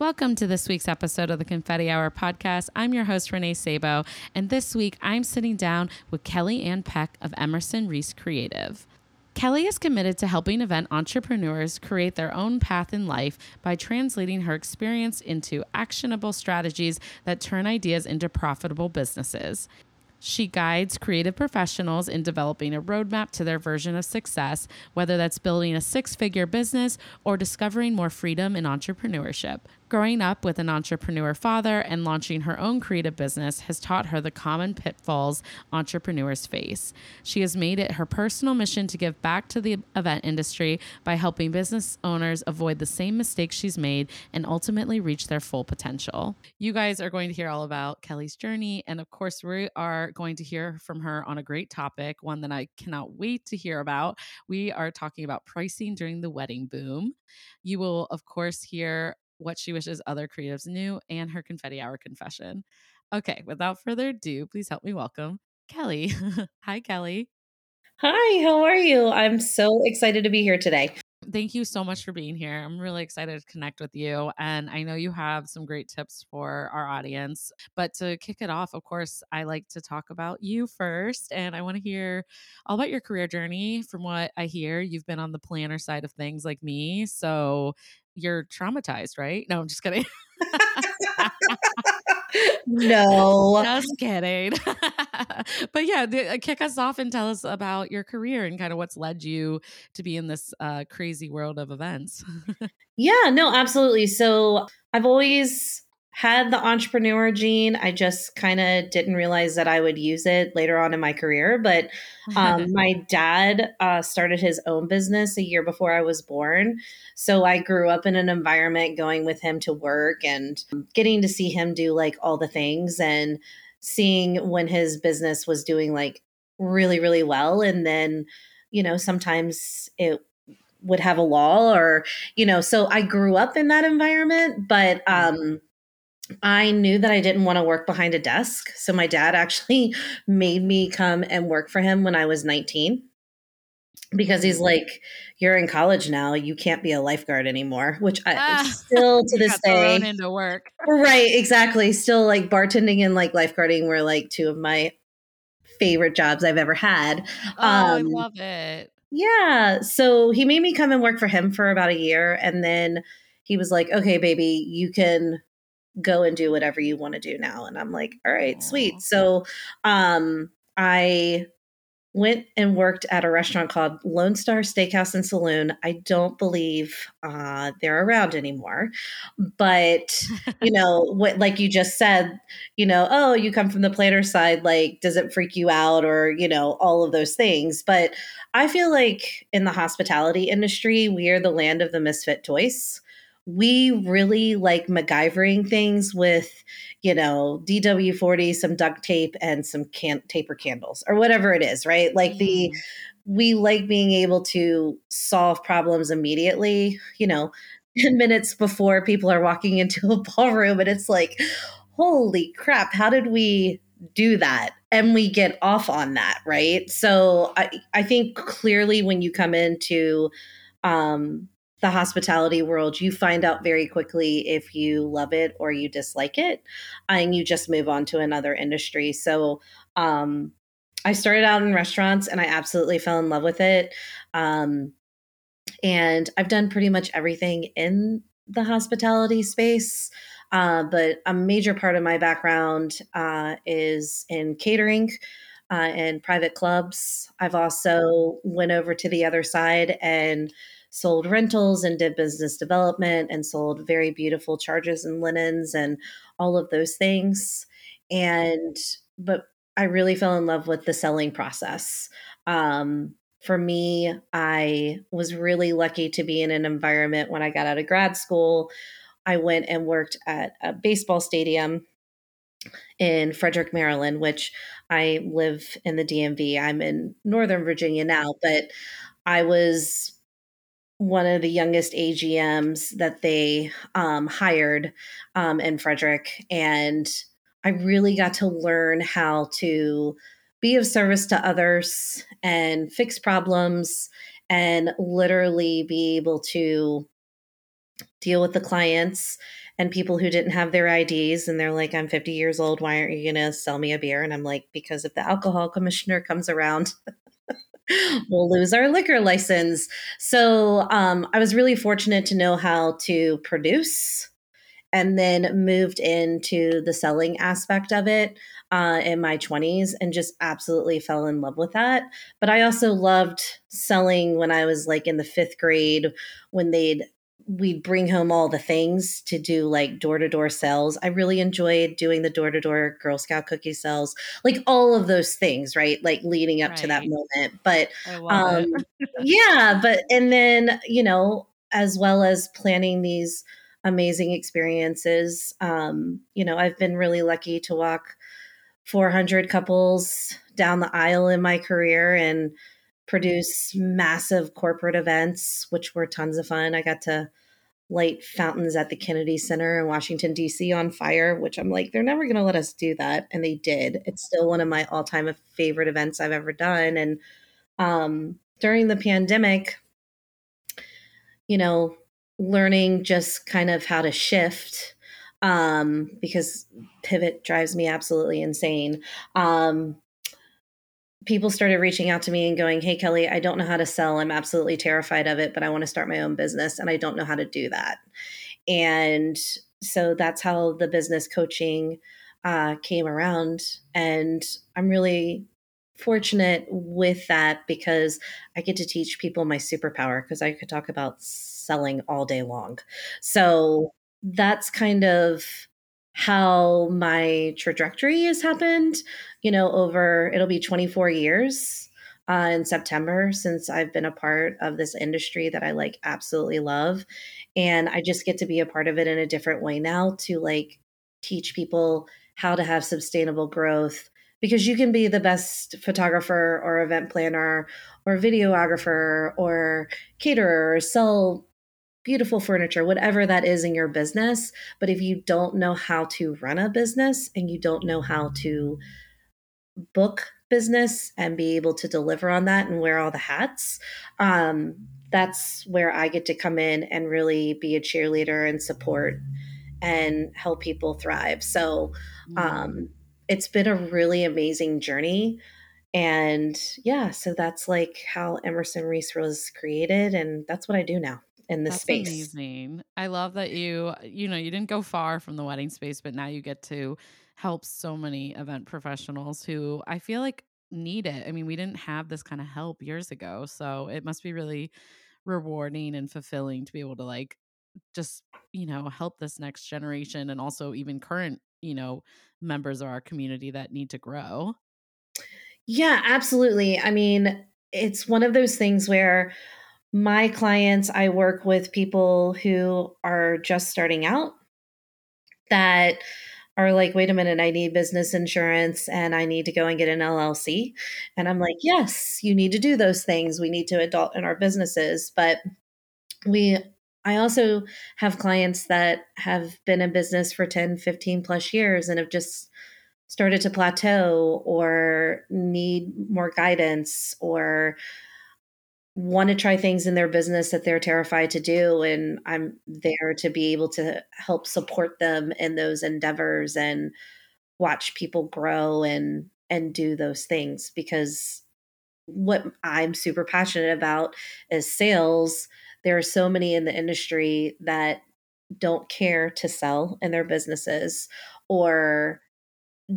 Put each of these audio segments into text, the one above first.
Welcome to this week's episode of the Confetti Hour podcast. I'm your host, Renée Sabo, and this week I'm sitting down with Kelly Ann Peck of Emerson Reese Creative. Kelly is committed to helping event entrepreneurs create their own path in life by translating her experience into actionable strategies that turn ideas into profitable businesses. She guides creative professionals in developing a roadmap to their version of success, whether that's building a six figure business or discovering more freedom in entrepreneurship. Growing up with an entrepreneur father and launching her own creative business has taught her the common pitfalls entrepreneurs face. She has made it her personal mission to give back to the event industry by helping business owners avoid the same mistakes she's made and ultimately reach their full potential. You guys are going to hear all about Kelly's journey. And of course, we are going to hear from her on a great topic, one that I cannot wait to hear about. We are talking about pricing during the wedding boom. You will, of course, hear what she wishes other creatives knew, and her confetti hour confession. Okay, without further ado, please help me welcome Kelly. Hi, Kelly. Hi, how are you? I'm so excited to be here today. Thank you so much for being here. I'm really excited to connect with you. And I know you have some great tips for our audience. But to kick it off, of course, I like to talk about you first. And I want to hear all about your career journey. From what I hear, you've been on the planner side of things like me. So you're traumatized, right? No, I'm just kidding. no. Just kidding. but yeah, uh, kick us off and tell us about your career and kind of what's led you to be in this uh, crazy world of events. yeah, no, absolutely. So I've always had the entrepreneur gene. I just kind of didn't realize that I would use it later on in my career. But um, my dad uh, started his own business a year before I was born. So I grew up in an environment going with him to work and getting to see him do like all the things and seeing when his business was doing like really, really well. And then, you know, sometimes it would have a lull or, you know, so I grew up in that environment. But, mm-hmm. um, I knew that I didn't want to work behind a desk. So my dad actually made me come and work for him when I was 19 because he's like, You're in college now. You can't be a lifeguard anymore, which I ah, still to this day. into work. right. Exactly. Still like bartending and like lifeguarding were like two of my favorite jobs I've ever had. Oh, um, I love it. Yeah. So he made me come and work for him for about a year. And then he was like, Okay, baby, you can go and do whatever you want to do now and i'm like all right sweet so um i went and worked at a restaurant called lone star steakhouse and saloon. I don't believe uh, they're around anymore but you know what like you just said you know oh you come from the planner side like does it freak you out? or you know all of those things but i feel like in the hospitality industry we are the land of the misfit toys we really like MacGyvering things with, you know, DW 40, some duct tape, and some can- taper candles or whatever it is, right? Like mm. the, we like being able to solve problems immediately, you know, 10 minutes before people are walking into a ballroom. And it's like, holy crap, how did we do that? And we get off on that, right? So I, I think clearly when you come into, um, the hospitality world, you find out very quickly if you love it or you dislike it, and you just move on to another industry. So, um, I started out in restaurants and I absolutely fell in love with it. Um, and I've done pretty much everything in the hospitality space. Uh, but a major part of my background uh, is in catering uh, and private clubs. I've also went over to the other side and sold rentals and did business development and sold very beautiful chargers and linens and all of those things. And, but I really fell in love with the selling process. Um, for me, I was really lucky to be in an environment when I got out of grad school. I went and worked at a baseball stadium in Frederick, Maryland, which I live in the DMV. I'm in Northern Virginia now, but I was one of the youngest AGMs that they um, hired um, in Frederick. And I really got to learn how to be of service to others and fix problems and literally be able to deal with the clients and people who didn't have their IDs and they're like, I'm 50 years old. Why aren't you going to sell me a beer? And I'm like, because if the alcohol commissioner comes around, we'll lose our liquor license. So um, I was really fortunate to know how to produce and then moved into the selling aspect of it uh, in my 20s and just absolutely fell in love with that. But I also loved selling when I was like in the fifth grade when they'd we'd bring home all the things to do like door to door sales. I really enjoyed doing the door to door Girl Scout cookie sales, like all of those things, right? Like leading up right. to that moment. But um, yeah, but and then, you know, as well as planning these amazing experiences. Um, you know, I've been really lucky to walk 400 couples down the aisle in my career and produce massive corporate events, which were tons of fun. I got to light fountains at the Kennedy Center in Washington, D.C. on fire, which I'm like, they're never going to let us do that. And they did. It's still one of my all time favorite events I've ever done. And um, during the pandemic, you know, learning just kind of how to shift um, because pivot drives me absolutely insane. Um, people started reaching out to me and going, Hey, Kelly, I don't know how to sell. I'm absolutely terrified of it, but I want to start my own business and I don't know how to do that. And so that's how the business coaching uh, came around. And I'm really fortunate with that because I get to teach people my superpower because I could talk about selling all day long. So that's kind of how my trajectory has happened, you know, over it'll be 24 years uh, in September since I've been a part of this industry that I like absolutely love. And I just get to be a part of it in a different way now to like teach people how to have sustainable growth because you can be the best photographer or event planner or videographer or caterer or sell beautiful furniture, whatever that is in your business. But if you don't know how to run a business and you don't know how to book business and be able to deliver on that and wear all the hats, um, that's where I get to come in and really be a cheerleader and support and help people thrive. So, mm. um, it's been a really amazing journey. And yeah, so that's like how Emerson Reese was created. And that's what I do now in this that's space. Amazing. I love that you, you know, you didn't go far from the wedding space, but now you get to help so many event professionals who I feel like need it. I mean, we didn't have this kind of help years ago. So it must be really rewarding and fulfilling to be able to like just, you know, help this next generation and also even current you know members of our community that need to grow yeah absolutely i mean it's one of those things where my clients i work with people who are just starting out that are like wait a minute i need business insurance and i need to go and get an llc and i'm like yes you need to do those things. We need to adult in our businesses. But we I also have clients that have been in business for 10, 15 plus years and have just started to plateau or need more guidance or want to try things in their business that they're terrified to do and I'm there to be able to help support them in those endeavors and watch people grow and and do those things because what I'm super passionate about is sales. There are so many in the industry that don't care to sell in their businesses or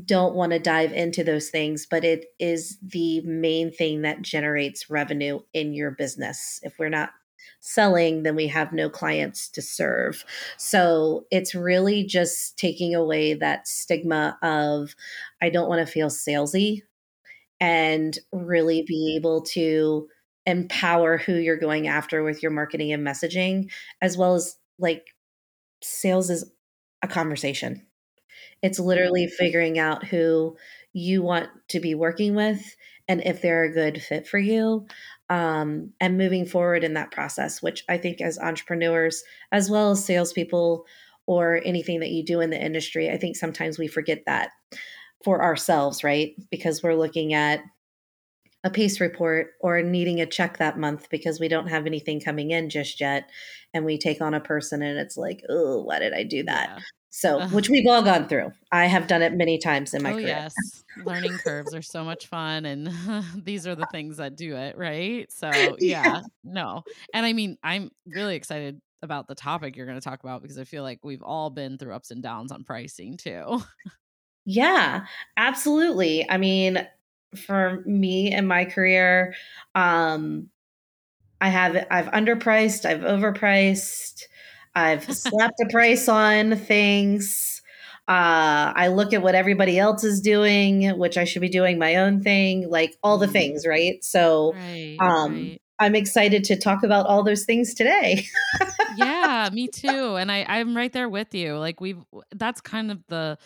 don't want to dive into those things, but it is the main thing that generates revenue in your business. If we're not selling, then we have no clients to serve. So it's really just taking away that stigma of, I don't want to feel salesy and really be able to empower who you're going after with your marketing and messaging, as well as like sales is a conversation. It's literally figuring out who you want to be working with and if they're a good fit for you um, and moving forward in that process, which I think as entrepreneurs, as well as salespeople or anything that you do in the industry, I think sometimes we forget that for ourselves, right? Because we're looking at a pace report or needing a check that month because we don't have anything coming in just yet. And we take on a person and it's like, oh, why did I do that? Yeah. So, which we've all gone through. I have done it many times in my oh, career. Yes. Learning curves are so much fun. And these are the things that do it, right? So, yeah, yeah, no. And I mean, I'm really excited about the topic you're going to talk about because I feel like we've all been through ups and downs on pricing too. Yeah, absolutely. I mean, for me and my career, um, I have I've underpriced, I've overpriced, I've slapped a price on things. Uh, I look at what everybody else is doing, which I should be doing my own thing, like all the mm-hmm. things, right? So, right, um, right. I'm excited to talk about all those things today. yeah, me too. And I, I'm right there with you. Like we've, that's kind of the,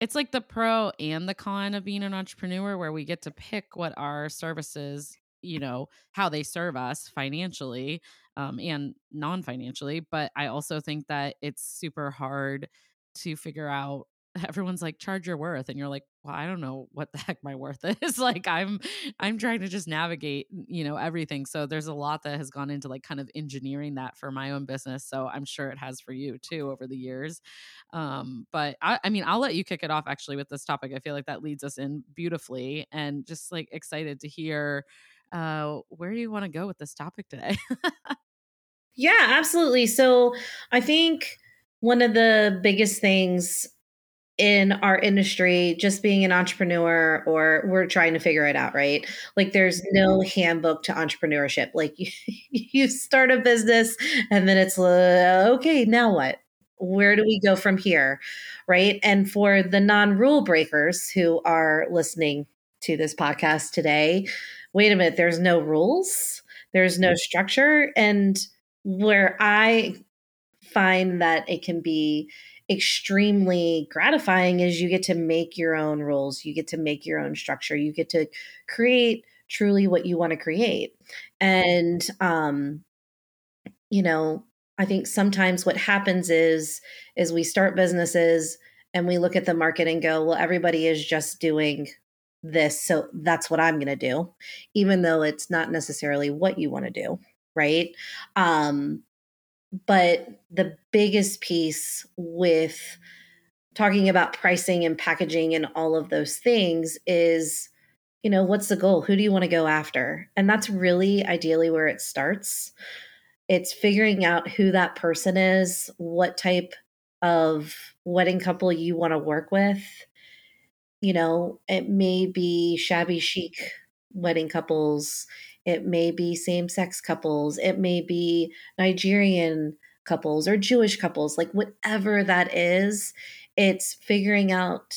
it's like the pro and the con of being an entrepreneur where we get to pick what our services you know how they serve us financially um, and non-financially but i also think that it's super hard to figure out everyone's like charge your worth and you're like well i don't know what the heck my worth is. Like i'm i'm trying to just navigate you know everything so there's a lot that has gone into like kind of engineering that for my own business so i'm sure it has for you too over the years um but i i mean i'll let you kick it off actually with this topic i feel like that leads us in beautifully and just like excited to hear uh, where do you want to go with this topic today? yeah, absolutely. So I think one of the biggest things in our industry, just being an entrepreneur, or we're trying to figure it out, right? Like, there's no handbook to entrepreneurship. Like, you, you start a business and then it's uh, okay, now what? Where do we go from here? Right. And for the non rule breakers who are listening to this podcast today, wait a minute, there's no rules, there's no structure. And where I find that it can be extremely gratifying is you get to make your own rules, you get to make your own structure, you get to create truly what you want to create. And, um, you know, I think sometimes what happens is is we start businesses and we look at the market and go, well, everybody is just doing this so that's what i'm going to do even though it's not necessarily what you want to do right? Um but the biggest piece with talking about pricing and packaging and all of those things is you know what's the goal? Who do you want to go after? And that's really ideally where it starts. It's figuring out who that person is what type of wedding couple you want to work with you know, it may be shabby chic wedding couples, it may be same sex couples, it may be Nigerian couples or Jewish couples, like whatever that is, it's figuring out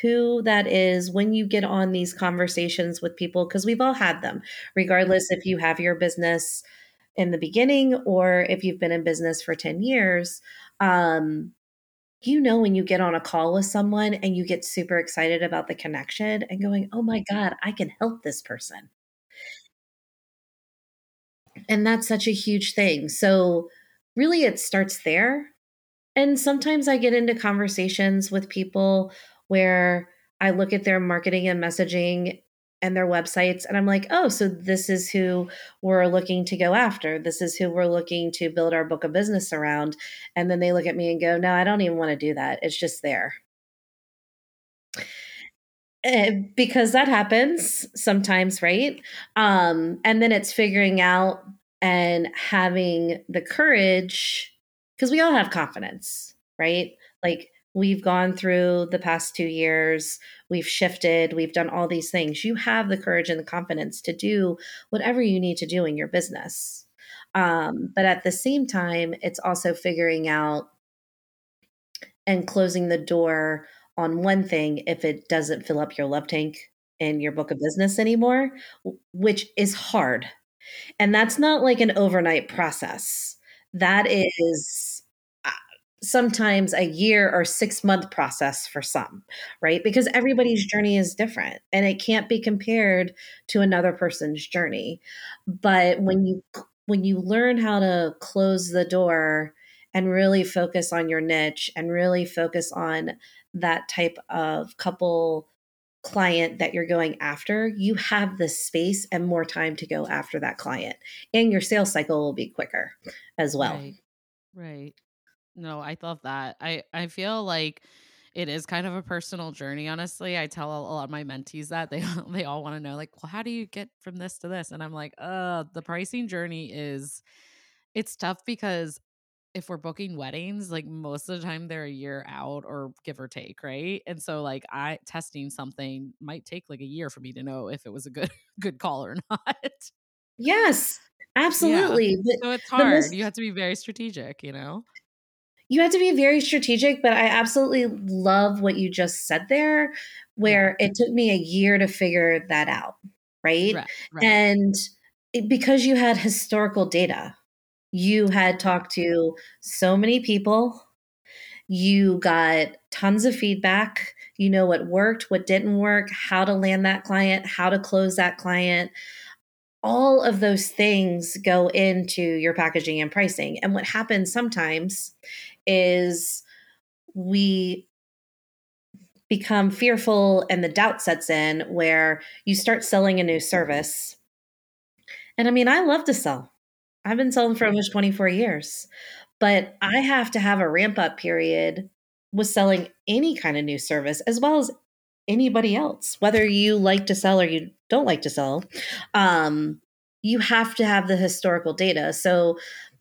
who that is when you get on these conversations with people because we've all had them regardless if you have your business in the beginning or if you've been in business for 10 years um, you know when you get on a call with someone and you get super excited about the connection and going, "Oh my mm-hmm. god, I can help this person." And that's such a huge thing. So, really it starts there. And sometimes I get into conversations with people where I look at their marketing and messaging and their websites and i'm like oh so this is who we're looking to go after. This is who we're looking to build our book of business around. And then they look at me and go no i don't even want to do that. It's just there. Eh, because that happens sometimes right? Um and then it's figuring out and having the courage because we all have confidence right? Like we've gone through the past two years, we've shifted, we've done all these things. You have the courage and the confidence to do whatever you need to do in your business. Um, but at the same time, it's also figuring out and closing the door on one thing if it doesn't fill up your love tank in your book of business anymore, which is hard. And that's not like an overnight process. That is sometimes a year or six month process for some, right? Because everybody's mm-hmm. journey is different and it can't be compared to another person's journey. But when you when you learn how to close the door and really focus on your niche and really focus on that type of couple client that you're going after, you have the space and more time to go after that client. And your sales cycle will be quicker as well. Right. Right. No, I love that. I I feel like it is kind of a personal journey honestly. I tell a lot of my mentees that they they all want to know like, "Well, how do you get from this to this?" And I'm like, "Uh, the pricing journey is it's tough because if we're booking weddings, like most of the time they're a year out or give or take, right? And so like I testing something might take like a year for me to know if it was a good good call or not. Yes, absolutely. Yeah. So it's hard. Most, you have to be very strategic, you know? You have to be very strategic, but I absolutely love what you just said there, where it took me a year to figure that out, right? right, right. And it, because you had historical data, you had talked to so many people. You got tons of feedback. You know what worked, what didn't work, how to land that client, how to close that client. All of those things go into your packaging and pricing. And what happens sometimes is we become fearful and the doubt sets in where you start selling a new service. And I mean, I love to sell. I've been selling for almost 24 years, but I have to have a ramp up period with selling any kind of new service as well as anybody else, whether you like to sell or you don't like to sell. Um, you have to have the historical data. So,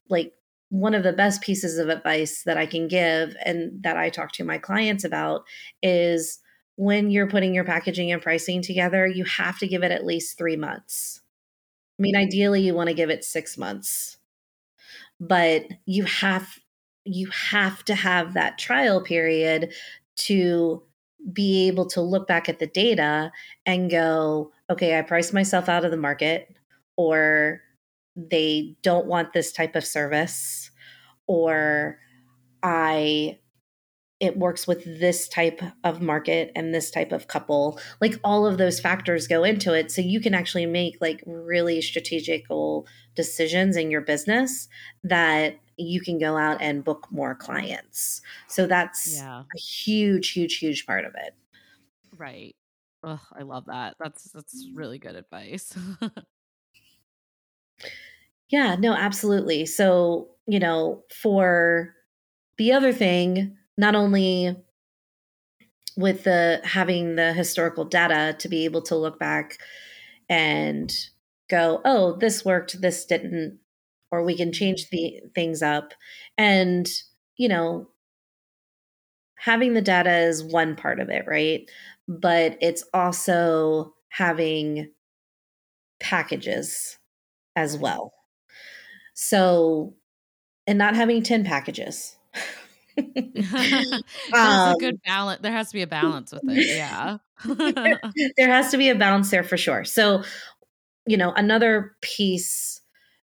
like, one of the best pieces of advice that I can give and that I talk to my clients about is when you're putting your packaging and pricing together, you have to give it at least three months I mean, mm-hmm. ideally you want to give it 6 months. But you have you have to have that trial period to be able to look back at the data and go, okay, I priced myself out of the market or they don't want this type of service or I it works with this type of market and this type of couple like all of those factors go into it. So you can actually make like really strategical decisions in your business that you can go out and book more clients. So that's yeah. a huge huge huge part of it. Right. Ugh, i love that. That's that's mm-hmm. really good advice yeah no absolutely so you know for the other thing not only with the having the historical data to be able to look back and go, oh, this worked, this didn't, or we can change the things up. And, you know, having the data is one part of it, right? But it's also having packages as well. So, and not having 10 packages. There's um, a good balance. There has to be a balance with it. Yeah. there has to be a balance there for sure. So, you know, another piece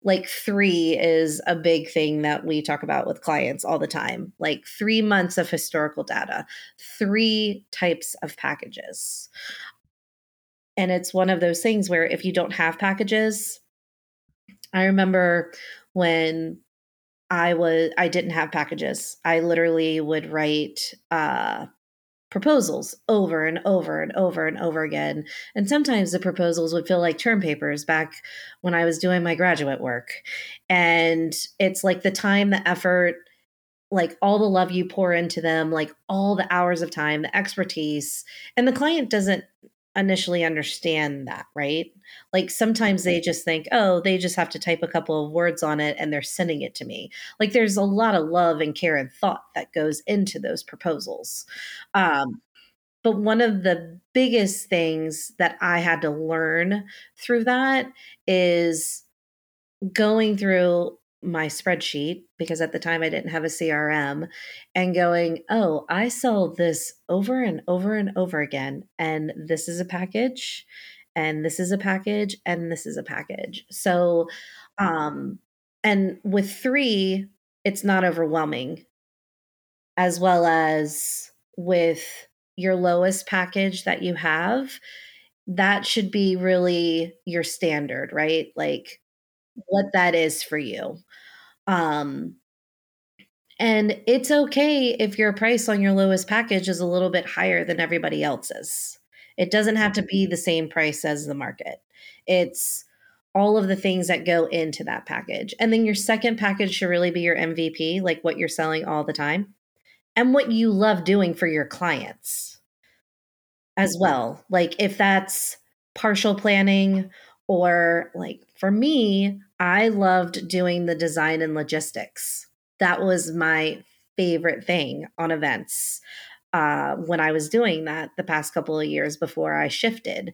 like three is a big thing that we talk about with clients all the time like three months of historical data three types of packages and it's one of those things where if you don't have packages i remember when I was I didn't have packages. I literally would write uh, proposals over and over and over and over again. And sometimes the proposals would feel like term papers back when I was doing my graduate work. And it's like the time, the effort, like all the love you pour into them, like all the hours of time, the expertise. And the client doesn't initially understand that, right? Like sometimes they just think, oh, they just have to type a couple of words on it and they're sending it to me. Like there's a lot of love and care and thought that goes into those proposals. Um, but one of the biggest things that I had to learn through that is going through my spreadsheet because at the time I didn't have a CRM and going, "Oh, I sell this over and over and over again and this is a package and this is a package and this is a package." So, um and with 3, it's not overwhelming as well as with your lowest package that you have, that should be really your standard, right? Like what that is for you. Um, and it's okay if your price on your lowest package is a little bit higher than everybody else's. It doesn't have to be the same price as the market. It's all of the things that go into that package. And then your second package should really be your MVP, like what you're selling all the time and what you love doing for your clients as well. Like if that's partial planning or like for me, I loved doing the design and logistics. That was my favorite thing on events uh, when I was doing that the past couple of years before I shifted.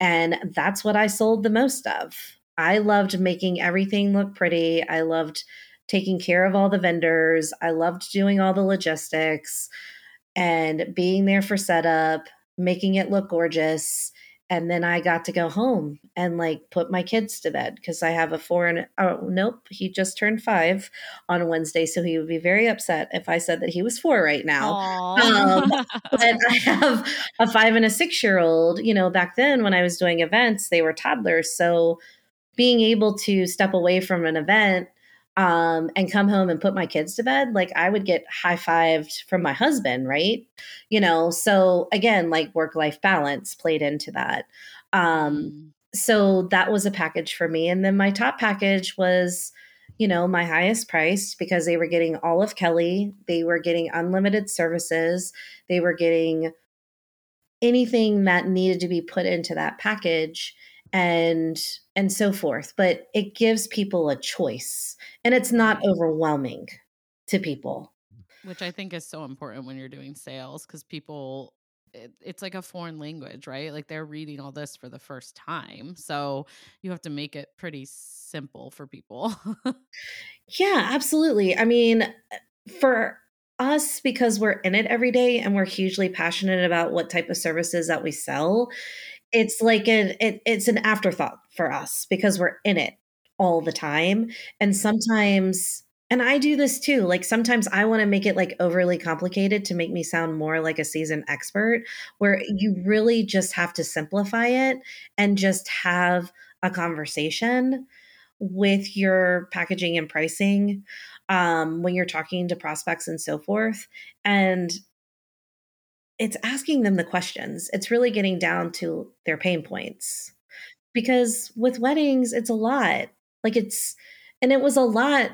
And that's what I sold the most of. I loved making everything look pretty. I loved taking care of all the vendors. I loved doing all the logistics and being there for setup, making it look gorgeous. And then I got to go home and like put my kids to bed because I have a four and oh nope, he just turned five on Wednesday, so he would be very upset if I said that he was four right now. Um, but I have a five and a six year old. You know, back then when I was doing events, they were toddlers, so being able to step away from an event um, and come home and put my kids to bed, like I would get high fived from my husband, right? You know, so again, like work life balance played into that. Um, mm. so that was a package for me. And then my top package was, you know, my highest price because they were getting all of Kelly, they were getting unlimited services, they were getting anything that needed to be put into that package and and so forth but it gives people a choice and it's not overwhelming to people. Which i think is so important when you're doing sales because people it, it's like a foreign language right? Like they're reading all this for the first time so you have to make it pretty simple for people. Yeah absolutely i mean uh, for us because we're in it every day and we're hugely passionate about what type of services that we sell it's like an it, it's an afterthought for us because we're in it all the time and sometimes and I do this too. Like sometimes I want to make it like overly complicated to make me sound more like a seasoned expert, where you really just have to simplify it and just have a conversation with your packaging and pricing um, when you're talking to prospects and so forth. And it's asking them the questions. It's really getting down to their pain points. Because with weddings, it's a lot. Like it's, and it was a lot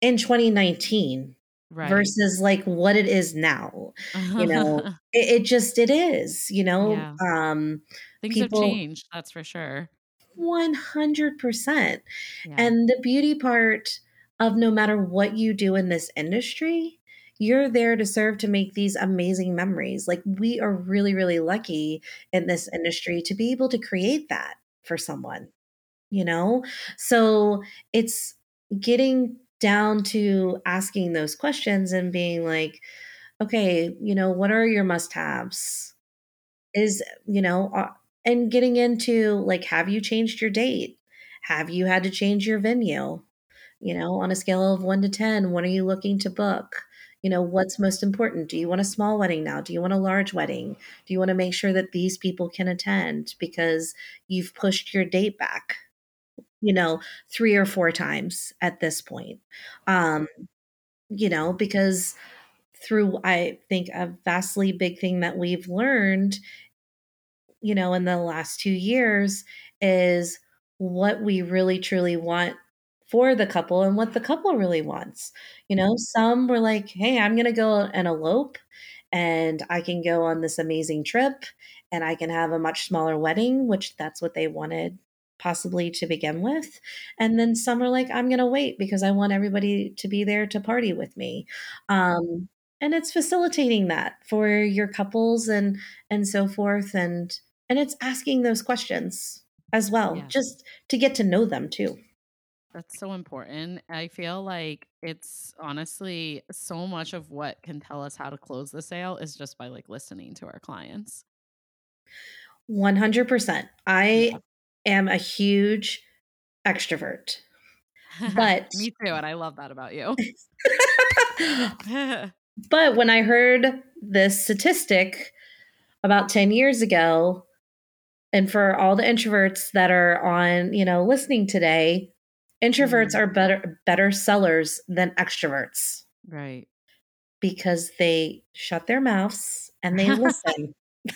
in 2019 right. versus like what it is now. You know, it, it, just, it is, you know, yeah. um, things people, have changed. That's for sure. 100%. Yeah. And the beauty part of no matter what you do in this industry, you're there to serve to make these amazing memories. Like we are really, really lucky in this industry to be able to create that for someone, you know? So it's getting down to asking those questions and being like, okay, you know, what are your must haves? Is, you know, uh, and getting into like, have you changed your date? Have you had to change your venue? You know, on a scale of one to 10, when are you looking to book? You know what's most important? Do you want a small wedding now? Do you want a large wedding? Do you want to make sure that these people can attend because you've pushed your date back you know three or four times at this point? Um you know because through i think a vastly big thing that we've learned you know in the last 2 years is what we really truly want for the couple and what the couple really wants. You know, some were like, hey, I'm going to go and elope and I can go on this amazing trip and I can have a much smaller wedding, which that's what they wanted possibly to begin with. And then some are like, I'm going to wait because I want everybody to be there to party with me. Um, and it's facilitating that for your couples and and so forth and and it's asking those questions as well yeah. just to get to know them too That's so important. I feel like it's honestly so much of what can tell us how to close the sale is just by like listening to our clients. 100%. I am a huge extrovert. But me too, and I love that about you. but when I heard this statistic about 10 years ago, and for all the introverts that are on, you know, listening today, introverts mm. are better better sellers than extroverts. Right. Because they shut their mouths and they listen.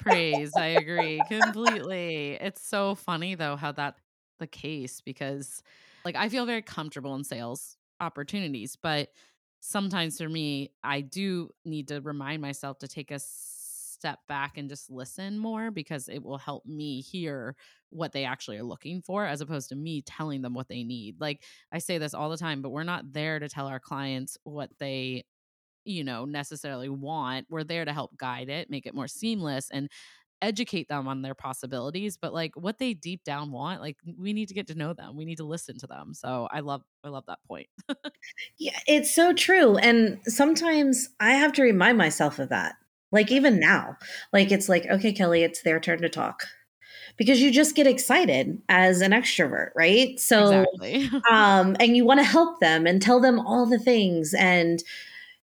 Praise. I agree completely. It's so funny though how that the case because like I feel very comfortable in sales opportunities, but sometimes for me, I do need to remind myself to take a step back and just listen more because it will help me hear what they actually are looking for as opposed to me telling them what they need. Like I say this all the time, but we're not there to tell our clients what they you know necessarily want. We're there to help guide it, make it more seamless and educate them on their possibilities but like what they deep down want like we need to get to know them we need to listen to them so i love i love that point yeah it's so true and sometimes i have to remind myself of that like even now like it's like okay kelly it's their turn to talk. Because you just get excited as an extrovert right? So exactly. um and you want to help them and tell them all the things and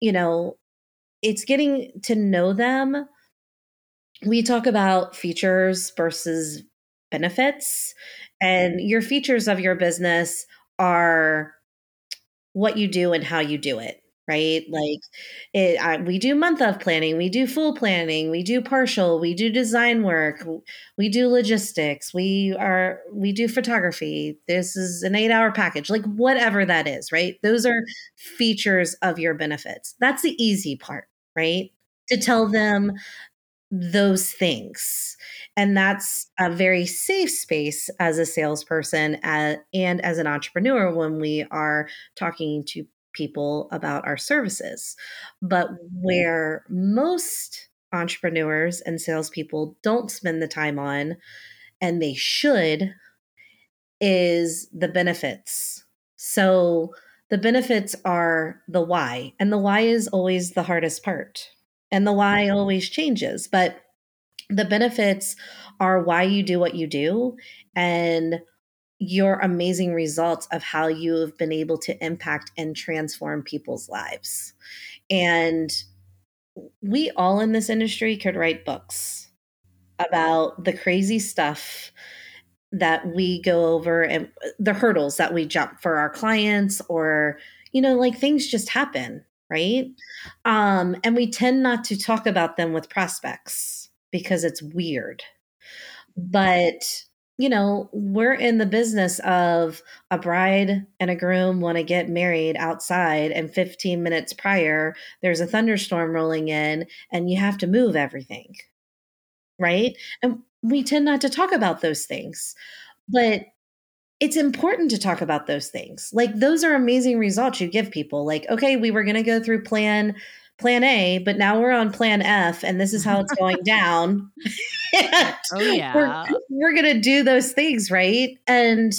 you know it's getting to know them. We talk about features versus benefits and your features of your business are what you do and how you do it right? Like it I, we do month of planning we do full planning we do partial we do design work we do logistics we are we do photography this is an 8 hour package like whatever that is right? Those are features of your benefits. That's the easy part right? To tell them those things. And that's a very safe space as a salesperson uh, and as an entrepreneur when we are talking to people about our services. But where most entrepreneurs and salespeople don't spend the time on, and they should, is the benefits. So the benefits are the why, and the why is always the hardest part and the why always changes but the benefits are why you do what you do and your amazing results of how you have been able to impact and transform people's lives and we all in this industry could write books about the crazy stuff that we go over and the hurdles that we jump for our clients or you know like things just happen right? Um, and we tend not to talk about them with prospects because it's weird. But, you know, we're in the business of a bride and a groom want to get married outside, and 15 minutes prior, there's a thunderstorm rolling in, and you have to move everything, right? And we tend not to talk about those things. But it's important to talk about those things. Like those are amazing results you give people. Like, okay, we were going to go through plan plan A, but now we're on plan F and this is how it's going down. oh yeah. We're, we're going to do those things, right? And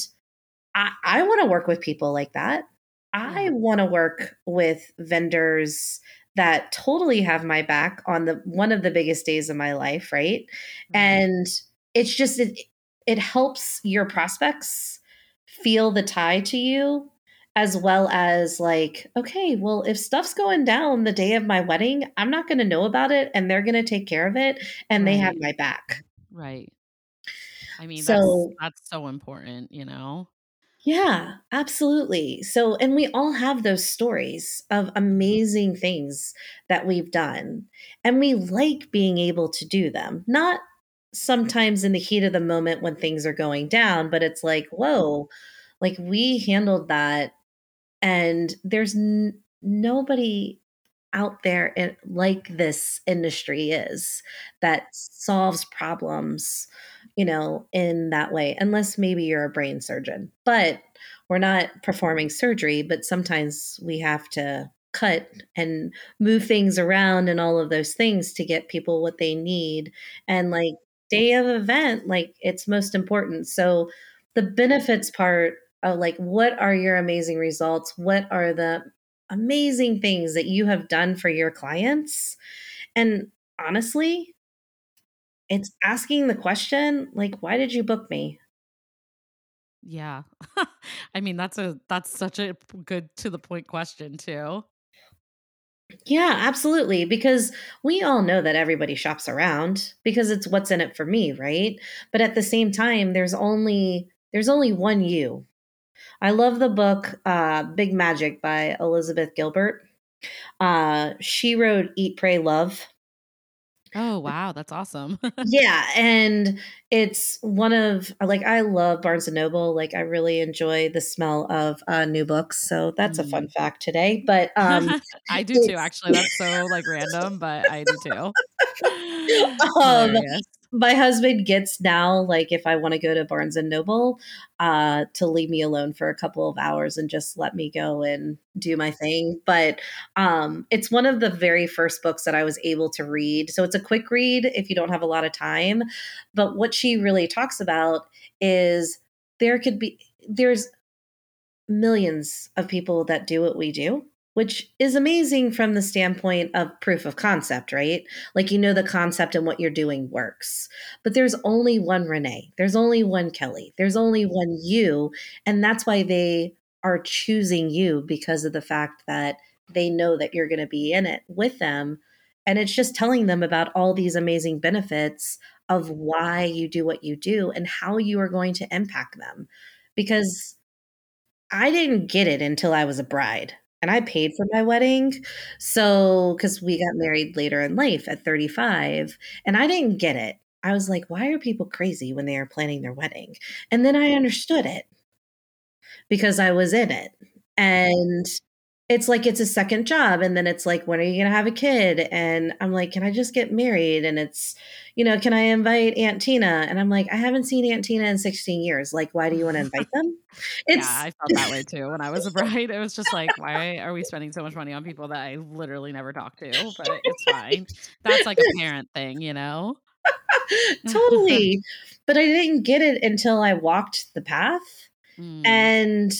I, I want to work with people like that. I want to work with vendors that totally have my back on the one of the biggest days of my life, right? Mm-hmm. And it's just it, it helps your prospects feel the tie to you as well as like okay well if stuff's going down the day of my wedding i'm not going to know about it and they're going to take care of it and right. they have my back right i mean so that's, that's so important you know yeah, absolutely. So, and we all have those stories of mm-hmm. amazing things that we've done, and we like being able to do them. Not sometimes in the heat of the moment when things are going down, but it's like, whoa, like we handled that. And there's n- nobody out there in, like this industry is that solves problems, you know, in that way, unless maybe you're a brain surgeon. But we're not performing surgery, but sometimes we have to cut and move things around and all of those things to get people what they need. And like day of event, like it's most important. So the benefits part of like what are your amazing results? What are the amazing things that you have done for your clients? And honestly, it's asking the question like why did you book me? Yeah. I mean, that's a that's such a good to the point question too. Yeah, absolutely. Because we all know that everybody shops around because it's what's in it for me, right? But at the same time, there's only there's only one you. I love the book uh, Big Magic by Elizabeth Gilbert. Uh, she wrote Eat, Pray, Love. Oh, wow, that's awesome. Yeah, and it's one of like I love Barnes and Noble. Like I really enjoy the smell of uh, new books. So that's a fun Mm. fact today. But um, I do too, actually. That's so like random, but I do too. um. My husband gets now like if I want to go to Barnes and Noble, uh, to leave me alone for a couple of hours and just let me go and do my thing. But um, it's one of the very first books that I was able to read. So it's a quick read if you don't have a lot of time. But what she really talks about is there could be there's millions of people that do what we do, which is amazing from the standpoint of proof of concept, right? Like you know the concept and what you're doing works. But there's only one Renée. There's only one Kelly. There's only one you. And that's why they are choosing you because of the fact that they know that you're going to be in it with them. And it's just telling them about all these amazing benefits of why you do what you do and how you are going to impact them. Because I didn't get it until I was a bride, and I paid for my wedding. So, because we got married later in life at 35, and I didn't get it. I was like, why are people crazy when they are planning their wedding? And then I understood it because I was in it. And it's like it's a second job. And then it's like, when are you going to have a kid? And I'm like, can I just get married? And it's, you know, can I invite Aunt Tina? And I'm like, I haven't seen Aunt Tina in 16 years. Like, why do you want to invite them? Yeah, I felt that way too when I was a bride. It was just like, why are we spending so much money on people that I literally never talk to? But it's fine. That's like a parent thing, you know? totally. But I didn't get it until I walked the path. Mm, And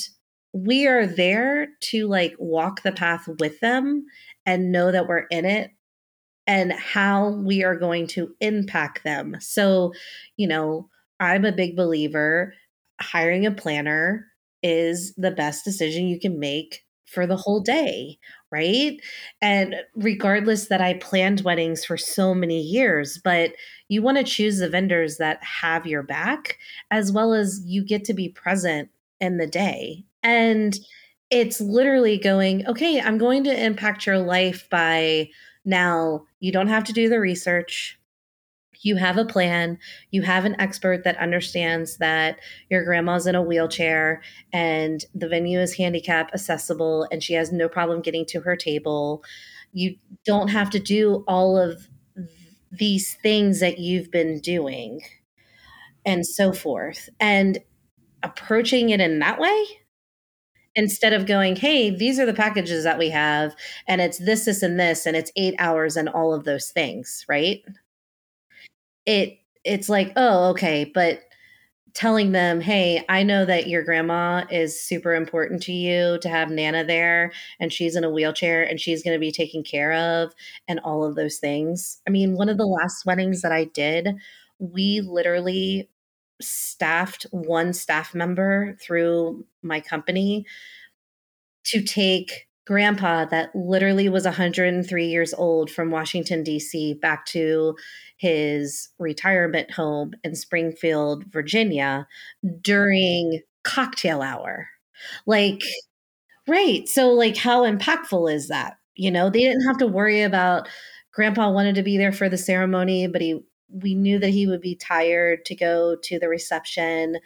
we are there to like walk the path with them and know that we're in it and how we are going to impact them. So, you know, I'm a big believer hiring a planner is the best decision you can make for the whole day, right? And regardless that I planned weddings for so many years, but you want to choose the vendors that have your back as well as you get to be present in the day. And it's literally going, okay, I'm going to impact your life by now you don't have to do the research. You have a plan. You have an expert that understands that your grandma's in a wheelchair and the venue is handicap accessible and she has no problem getting to her table. You don't have to do all of these things that you've been doing and so forth. And approaching it in that way instead of going, hey, these are the packages that we have, and it's this, this, and this, and it's eight hours and all of those things, right? It it's like, oh, okay, but telling them, hey, I know that your grandma is super important to you to have Nana there, and she's in a wheelchair and she's going to be taken care of, and all of those things. I mean, one of the last weddings that I did, we literally staffed one staff member through my company to take grandpa that literally was 103 years old from Washington D.C. back to his retirement home in Springfield, Virginia during cocktail hour. Like right. So like how impactful is that? You know, they didn't have to worry about grandpa wanted to be there for the ceremony, but he we knew that he would be tired to go to the reception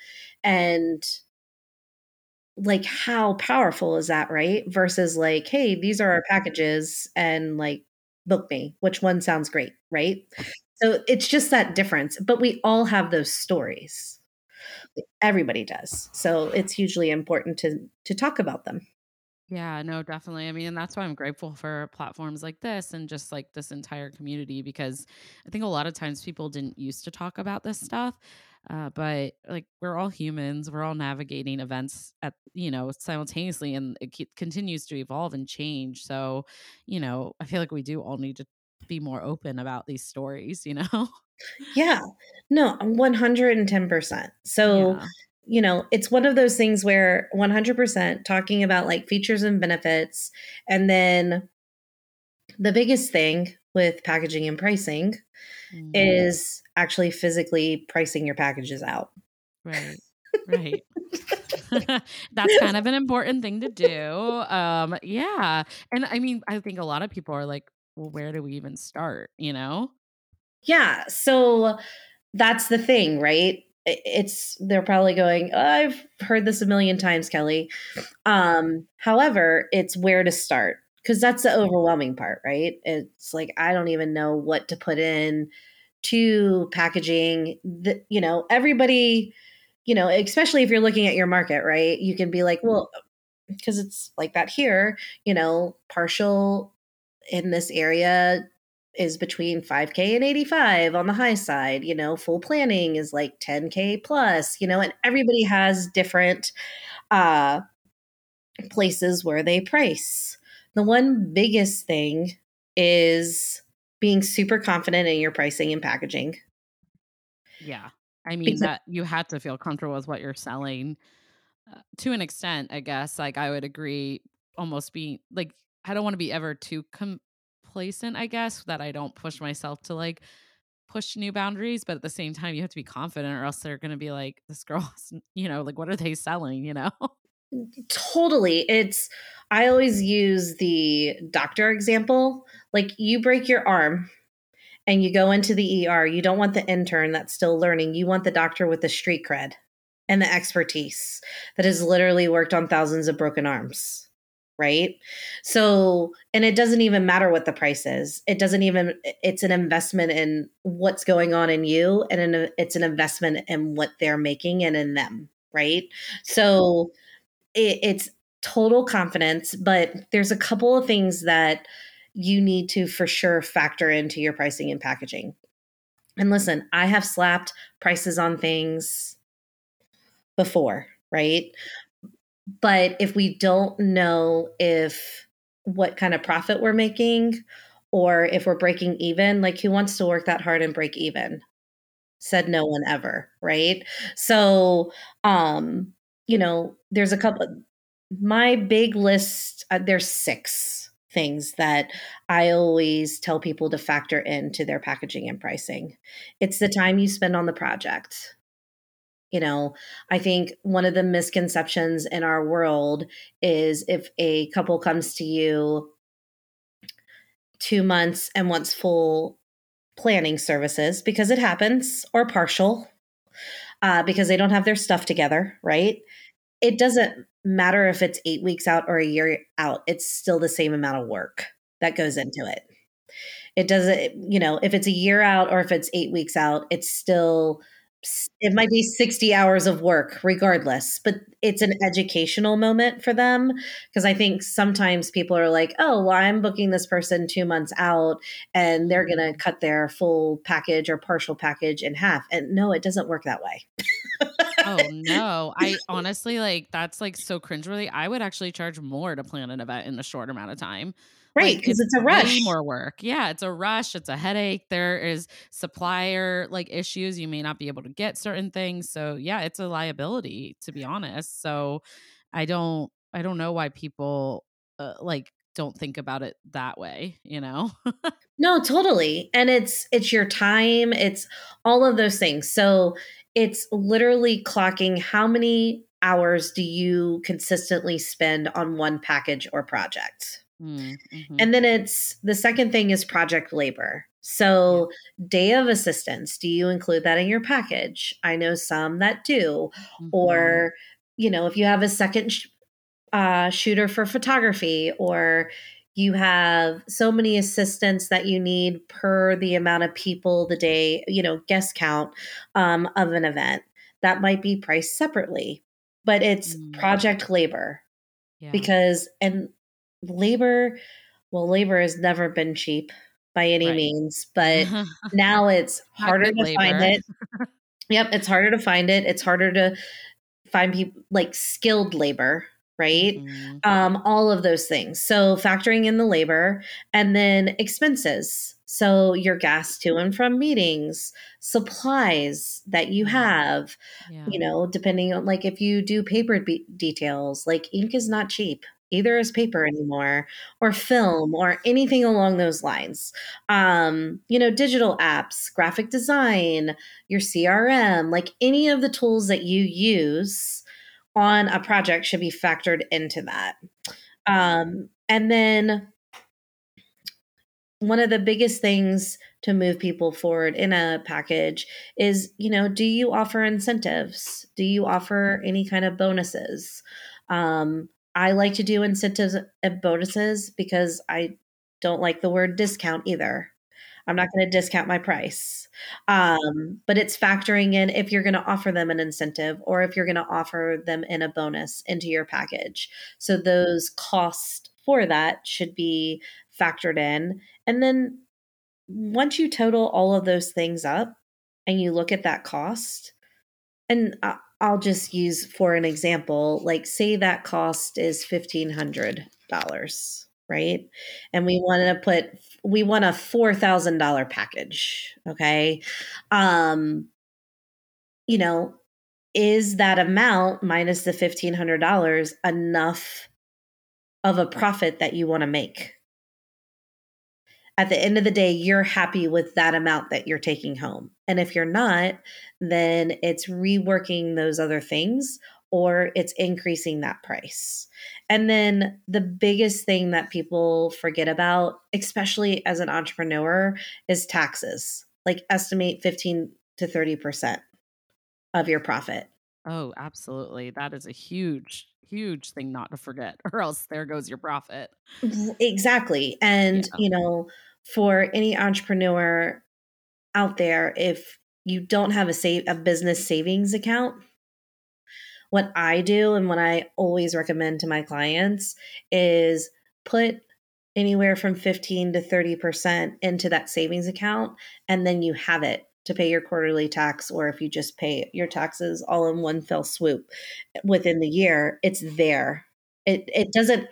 and like how powerful is that right? Versus like hey these are our mm-hmm. packages and like book me which one sounds great right? So it's just that difference but we all have those stories. Everybody does so it's hugely important to to talk about them Yeah, no, definitely. I mean, and that's why I'm grateful for platforms like this and just like this entire community because I think a lot of times people didn't used to talk about this stuff. Uh, but like we're all humans, we're all navigating events at you know simultaneously, and it continues to evolve and change. So, you know, I feel like we do all need to be more open about these stories. You know? Yeah. No, 110%. So, Yeah. You know, it's one of those things where 100% talking about like features and benefits. And then the biggest thing with packaging and pricing Mm, is actually physically pricing your packages out. right. Right. That's kind of an important thing to do. Um, yeah. And I mean, I think a lot of people are like, well, where do we even start? You know? Yeah. So that's the thing, right? It's they're probably going, "Oh, I've heard this a million times, Kelly. Um, however, it's where to start because that's the overwhelming part, right? It's like I don't even know what to put in to packaging. The, you know, everybody, you know, especially if you're looking at your market, right? You can be like, well, because it's like that here, you know, partial in this area is between 5k and 85 on the high side you know full planning is like 10k plus you know and everybody has different uh places where they price the one biggest thing is being super confident in your pricing and packaging Yeah. I mean, because that you have to feel comfortable with what you're selling uh, to an extent, I guess. Like, I would agree, almost being like, I don't want to be ever too complacent, I guess, that I don't push myself to like push new boundaries. But at the same time, you have to be confident, or else they're going to be like, this girl's, you know, like, what are they selling, you know? totally it's i always use the doctor example like you break your arm and you go into the ER, you don't want the intern that's still learning. You want the doctor with the street cred and the expertise that has literally worked on thousands of broken arms. Right. So, and it doesn't even matter what the price is. It doesn't even, it's an investment in what's going on in you and an, it's an investment in what they're making and in them. Right. So it, it's total confidence, but there's a couple of things that you need to for sure factor into your pricing and packaging. And listen, I have slapped prices on things before, right? But if we don't know if what kind of profit we're making or if we're breaking even, like who wants to work that hard and break even? Said no one ever, right? So, um, you know, there's a couple my big list, uh, there's six things that I always tell people to factor into their packaging and pricing. It's the time you spend on the project. You know, I think one of the misconceptions in our world is if a couple comes to you two months and wants full planning services, because it happens, or partial, uh, because they don't have their stuff together, right? It doesn't matter if it's eight weeks out or a year out, it's still the same amount of work that goes into it. It doesn't, you know, if it's a year out or if it's eight weeks out, it's still, it might be 60 hours of work regardless, but it's an educational moment for them. Because I think sometimes people are like, oh, well, I'm booking this person two months out and they're going to mm-hmm. cut their full package or partial package in half. And no, it doesn't work that way. Oh no. I honestly like that's like so cringeworthy. I would actually charge more to plan an event in a short amount of time. Right. Like Because it's it's a rush. more work. Yeah, it's a rush, it's a headache. There is supplier like issues. You may not be able to get certain things. So yeah, it's a liability to be honest. So I don't I don't know why people uh, like don't think about it that way, you know? No, totally. And it's it's your time, it's all of those things. So it's literally clocking how many hours do you consistently spend on one package or project. Mm, mhm, And then it's the second thing is project labor. So day of assistance, do you include that in your package? I know some that do. mhm. Or, you know, if you have a second sh- uh, shooter for photography, or you have so many assistants that you need per the amount of people the day, you know, guest count um, of an event, that might be priced separately. But it's Mm, project labor yeah. because, and labor, well, labor has never been cheap by any Right. means, but now it's harder to find it Yep, it's harder to find it. It's harder to find people like skilled labor, right? Mm-hmm. Um, all of those things. So factoring in the labor and then expenses. So your gas to and from meetings, supplies that you have, yeah. you know, depending on like if you do paper be- details, like ink is not cheap either as paper anymore or film or anything along those lines. Um, you know, digital apps, graphic design, your CRM, like any of the tools that you use on a project should be factored into that. Um, and then one of the biggest things to move people forward in a package is, you know, do you offer incentives? Do you offer any kind of bonuses? Um, I like to do incentives and bonuses because I don't like the word discount either. I'm not going to discount my price. Um, but it's factoring in if you're going to offer them an incentive or if you're going to offer them in a bonus into your package. So those costs for that should be factored in. And then once you total all of those things up and you look at that cost, and I'll just use for an example, like say that cost is $1,500, right? And we want to put, we want a $4,000 package. Okay. Um, you know, is that amount minus the $1,500 enough of a profit that you want to make? At the end of the day, you're happy with that amount that you're taking home. And if you're not, then it's reworking those other things or it's increasing that price. And then the biggest thing that people forget about, especially as an entrepreneur, is taxes. Like estimate 15 to 30% of your profit. Oh, absolutely. That is a huge huge thing not to forget or else there goes your profit. Exactly. And, yeah. you know, for any entrepreneur out there, if you don't have a save a business savings account, what I do and what I always recommend to my clients is put anywhere from 15 to 30% into that savings account and then you have it to pay your quarterly tax or if you just pay your taxes all in one fell swoop within the year it's there. It it doesn't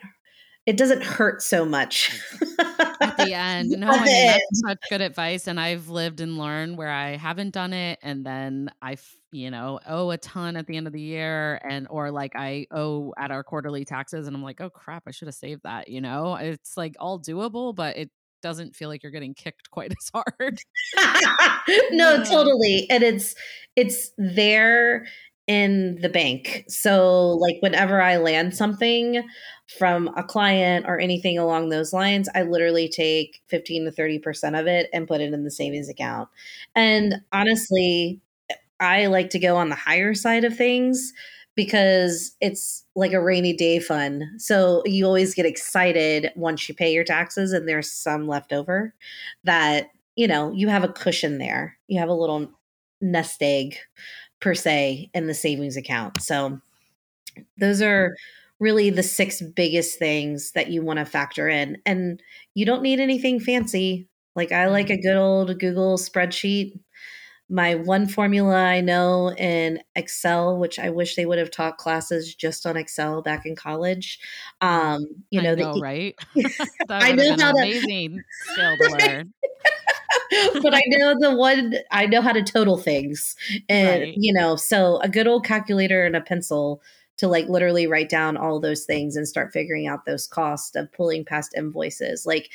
it doesn't hurt so much. At the end. No I mean, that's such good advice and i've lived and learned where i haven't done it and then i you know owe a ton at the end of the year and or like i owe at our quarterly taxes and i'm like oh crap i should have saved that you know? It's like all doable but it doesn't feel like you're getting kicked quite as hard. no, totally. And it's it's there in the bank. So like whenever I land something from a client or anything along those lines, I literally take 15 to 30% of it and put it in the savings account. And honestly, I like to go on the higher side of things because it's like a rainy day fund. So you always get excited once you pay your taxes and there's some left over that, you know, you have a cushion there. You have a little nest egg per se in the savings account. So those are really the six biggest things that you want to factor in. And you don't need anything fancy. Like I like mm-hmm. a good old Google spreadsheet my one formula I know in Excel, which I wish they would have taught classes just on Excel back in college. Um, you know, I know the, right? I know how to amazing skill to learn. but I know the one I know how to total things, and right. you know, so a good old calculator and a pencil to like literally write down all those things and start figuring out those costs of pulling past invoices. Like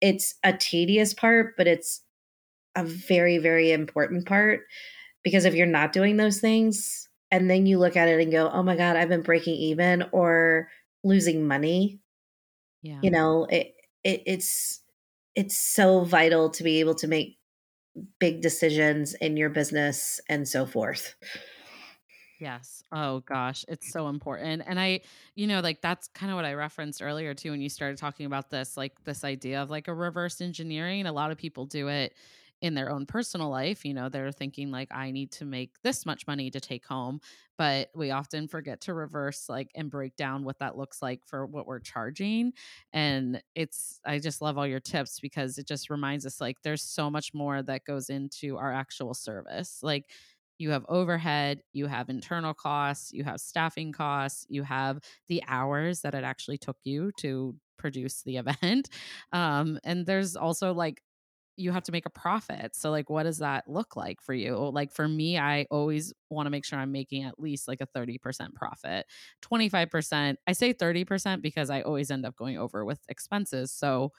it's a tedious part, but it's a very, very important part because if you're not doing those things and then you look at it and go, oh my God, I've been breaking even or losing money, yeah. you know, it, it it's it's so vital to be able to make big decisions in your business and so forth. Yes. Oh gosh, it's so important. And I, you know, like that's kind of what I referenced earlier too when you started talking about this, like this idea of like a reverse engineering. A lot of people do it in their own personal life you know they're thinking like i need to make this much money to take home but we often forget to reverse like and break down what that looks like for what we're charging and it's i just love all your tips because it just reminds us like there's so much more that goes into our actual service like you have overhead, you have internal costs, you have staffing costs, you have the hours that it actually took you to produce the event. Um, and there's also like you have to make a profit. So like what does that look like for you? Like for me, I always want to make sure I'm making at least like a 30% profit. 25%, I say 30% because I always end up going over with expenses. So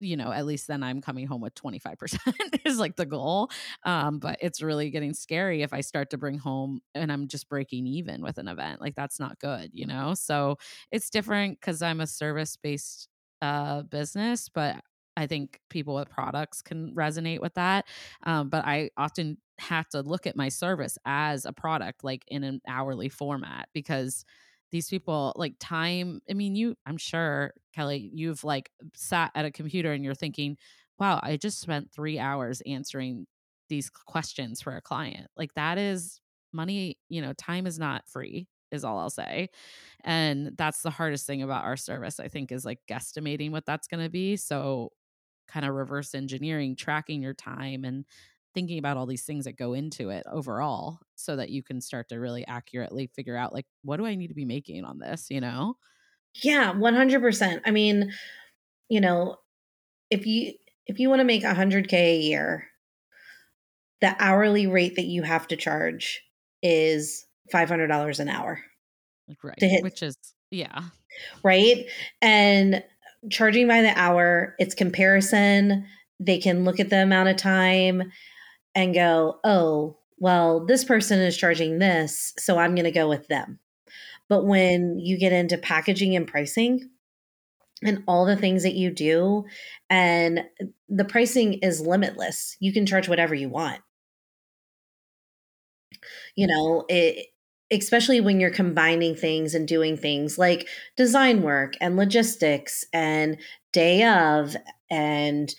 you know, at least then I'm coming home with 25% is like the goal. Um, but it's really getting scary if I start to bring home and I'm just breaking even with an event. Like that's not good, you know? So it's different because I'm a service based uh, business, but I think people with products can resonate with that. Um, but I often have to look at my service as a product, like in an hourly format, because these people like time i mean you i'm sure kelly you've like sat at a computer and you're thinking wow i just spent three hours answering these questions for a client like that is money you know time is not free is all i'll say and that's the hardest thing about our service i think is like guesstimating what that's going to be so kind of reverse engineering tracking your time and thinking about all these things that go into it overall so that you can start to really accurately figure out like what do I need to be making on this, you know? Yeah, 100%. I mean, you know, if you if you want to make 100k a year, the hourly rate that you have to charge is $500 an hour. Like right. Which is yeah. Right? And charging by the hour, it's comparison. They can look at the amount of time and go, oh, well, this person is charging this, so I'm going to go with them. But when you get into packaging and pricing and all the things that you do, and the pricing is limitless, you can charge whatever you want. You know, it, especially when you're combining things and doing things like design work and logistics and day of and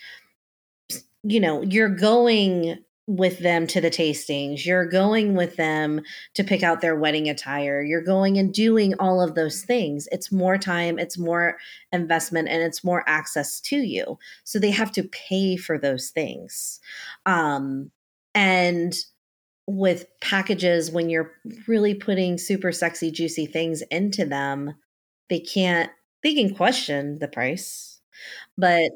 you know you're going with them to the tastings. You're going with them to pick out their wedding attire. You're going and doing all of those things. It's more time, it's more investment, and it's more access to you. So they have to pay for those things. Um, and with packages, when you're really putting super sexy, juicy things into them, they can't, they can question the price, but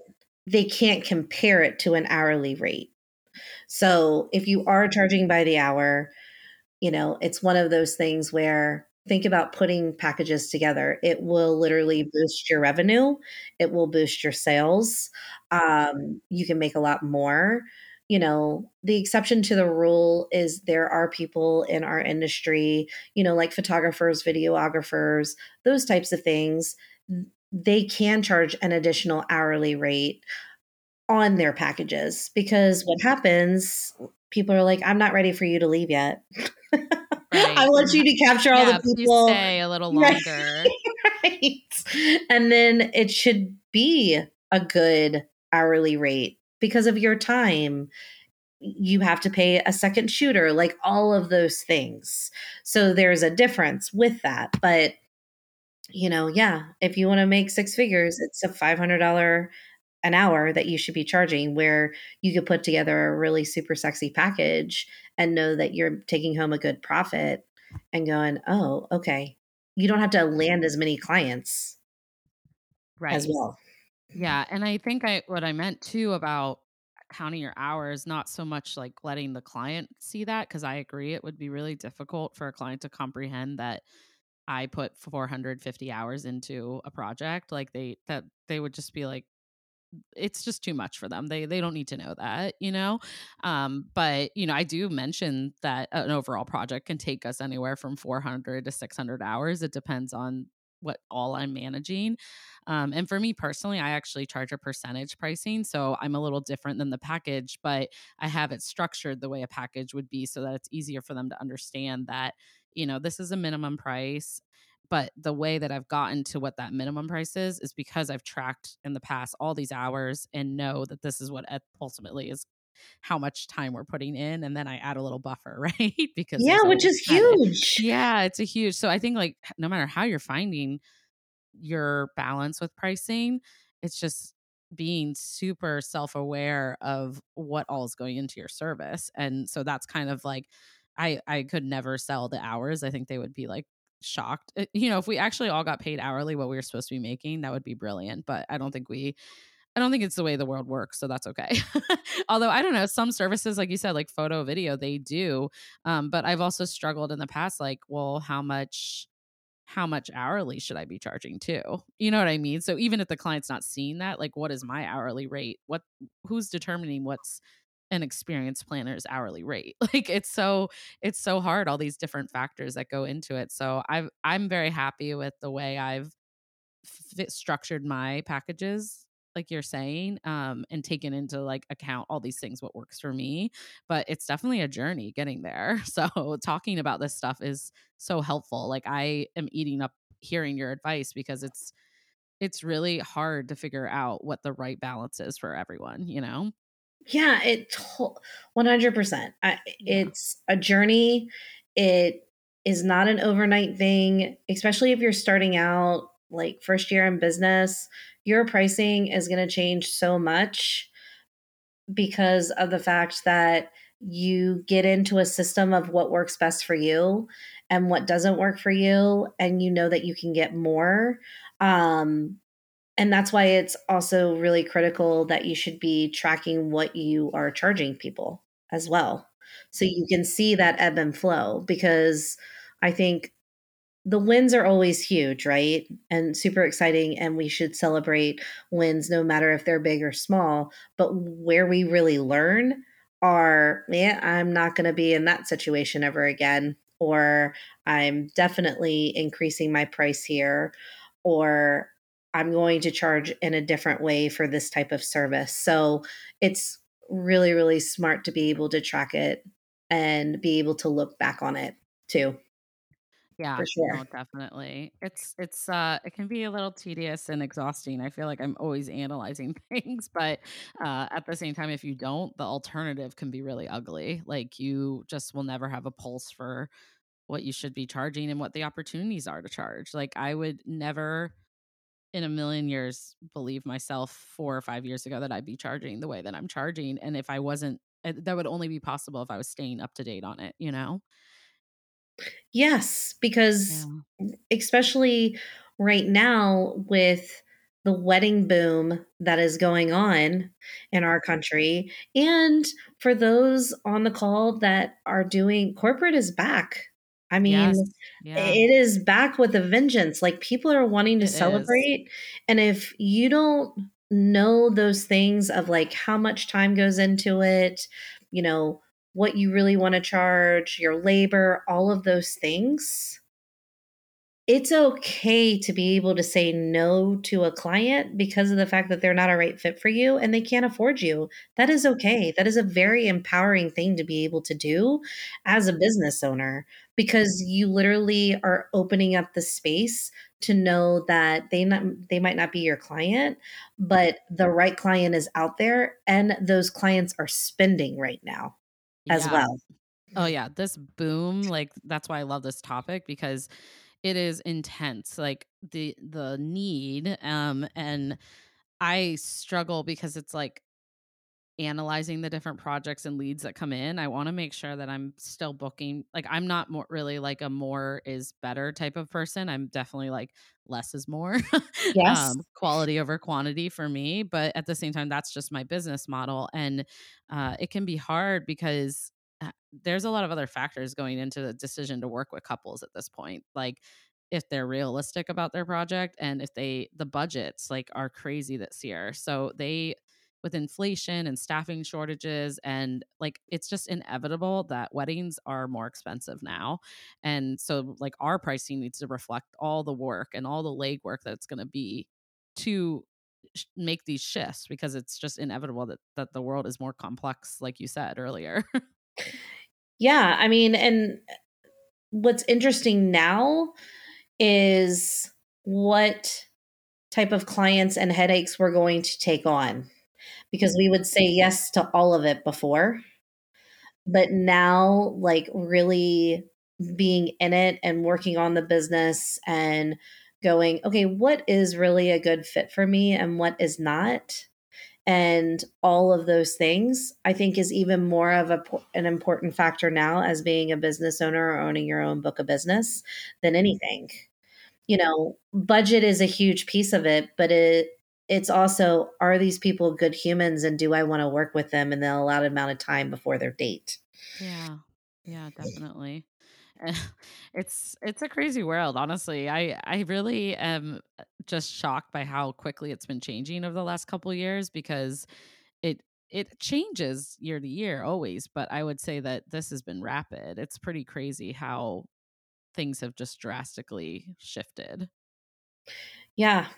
they can't compare it to an hourly rate so if you are charging by the hour, you know, it's one of those things where think about putting packages together. It will literally boost your revenue, it will boost your sales. Um, you can make a lot more. You know, the exception to the rule is there are people in our industry, you know, like photographers, videographers, those types of things. They can charge an additional hourly rate on their packages because what happens people are like i'm not ready for you to leave yet. Right. i want you to capture all the people stay a little longer. Right. And then it should be a good hourly rate because of your time you have to pay a second shooter like all of those things so there's a difference with that but you know yeah if you want to make six figures it's a $500 an hour that you should be charging where you could put together a really super sexy package and know that you're taking home a good profit and going, oh, okay. You don't have to land as many clients right. as well. Yeah. And I think I what I meant too about counting your hours, not so much like letting the client see that, because I agree it would be really difficult for a client to comprehend that I put 450 hours into a project. Like they that they would just be like, it's just too much for them. They they don't need to know that, you know. Um, but you know, I do mention that an overall project can take us anywhere from 400 to 600 hours. It depends on what all I'm managing. Um, and for me personally, I actually charge a percentage pricing. So I'm a little different than the package, but I have it structured the way a package would be so that it's easier for them to understand that, you know, this is a minimum price but the way that I've gotten to what that minimum price is is because I've tracked in the past all these hours and know that this is what ultimately is how much time we're putting in and then I add a little buffer, right? because Yeah, which is huge. Yeah, it's a huge. So I think like no matter how you're finding your balance with pricing, it's just being super self-aware of what all is going into your service. And so that's kind of like I I could never sell the hours. I think they would be like shocked. Uh, you know, if we actually all got paid hourly what we were supposed to be making, that would be brilliant. But I don't think we I don't think it's the way the world works, so that's okay. Although I don't know, some services, like you said, like photo, video, they do. Um, but I've also struggled in the past, like, well, how much, how much hourly should I be charging too? You know what I mean? So even if the client's not seeing that, like, what is my hourly rate? What, who's determining what's an experienced planner's hourly rate? Like, it's so, it's so hard. All these different factors that go into it. So I've, I'm very happy with the way I've f- structured my packages like you're saying um and taken into like account all these things what works for me but it's definitely a journey getting there. So talking about this stuff is so helpful like i am eating up hearing your advice because it's it's really hard to figure out what the right balance is for everyone you know? Yeah it to- 100% I, it's a journey it is not an overnight thing especially if you're starting out like first year in business your pricing is going to change so much because of the fact that you get into a system of what works best for you and what doesn't work for you and you know that you can get more. Um, and that's why it's also really critical that you should be tracking what you are charging people as well so you can see that ebb and flow because i think the wins are always huge, right? And super exciting. And we should celebrate wins no matter if they're big or small. But where we really learn are, yeah, I'm not going to be in that situation ever again. Or I'm definitely increasing my price here. Or I'm going to charge in a different way for this type of service. So it's really, really smart to be able to track it and be able to look back on it too. Yeah, For sure. no, definitely. It's it's uh it can be a little tedious and exhausting. I feel like I'm always analyzing things, but uh at the same time if you don't, the alternative can be really ugly. Like you just will never have a pulse for what you should be charging and what the opportunities are to charge. Like I would never in a million years believe myself 4 or 5 years ago that I'd be charging the way that I'm charging and if I wasn't eh, that would only be possible if I was staying up to date on it, you know? Yes, because yeah. especially right now with the wedding boom that is going on in our country. And for those on the call that are doing corporate is back. I mean, yes. yeah. it is back with a vengeance. Like people are wanting to it celebrate. And if you don't know those things of like how much time goes into it, you know, what you really want to charge, your labor, all of those things. It's okay to be able to say no to a client because of the fact that they're not a right fit for you and they can't afford you. That is okay. That is a very empowering thing to be able to do as a business owner because you literally are opening up the space to know that they not they might not be your client, but the right client is out there and those clients are spending right now as Yeah. well. Oh yeah, this boom, like that's why I love this topic because it is intense. Like the the need um and I struggle because it's like analyzing the different projects and leads that come in, I want to make sure that I'm still booking. Like, I'm not more really like a more is better type of person. I'm definitely like less is more, Yes. um, quality over quantity for me. But at the same time, that's just my business model. And uh, it can be hard because uh, there's a lot of other factors going into the decision to work with couples at this point. Like, if they're realistic about their project and if they the budgets like are crazy this year so they with inflation and staffing shortages and like it's just inevitable that weddings are more expensive now and so like our pricing needs to reflect all the work and all the legwork that's going to be to sh- make these shifts because it's just inevitable that that the world is more complex like you said earlier. Yeah, I mean, and eh, what's interesting now is what type of clients and headaches we're going to take on because we would say yes to all of it before. But now, like, really being in it and working on the business and going, okay, what is really a good fit for me and what is not? and all of those things i think is even more of a, an important factor now as being a business owner or owning your own book of business than anything you know budget is a huge piece of it but it it's also are these people good humans and do i want to work with them in the allotted amount of time before their date? Yeah. Yeah definitely. It's it's a crazy world honestly. I i really am uh, just shocked by how quickly it's been changing over the last couple years because it it changes year to year always but i would say that this has been rapid. It's pretty crazy how things have just drastically shifted. Yeah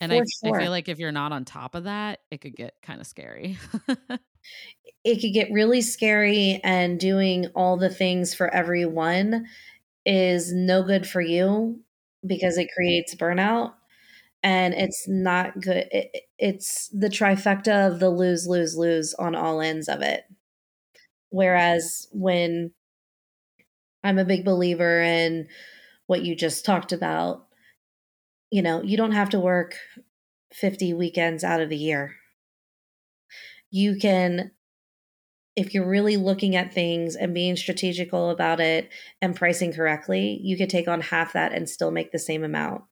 and I, sure. I feel like if you're not on top of that it could get kind of scary it could get really scary and doing all the things for everyone is no good for you because it creates burnout and it's not good it, it's the trifecta of the lose lose lose on all ends of it whereas when i'm a big believer in what you just talked about you know you don't have to work 50 weekends out of the year you can if you're really looking at things and being strategical about it and pricing correctly, you could take on half that and still make the same amount.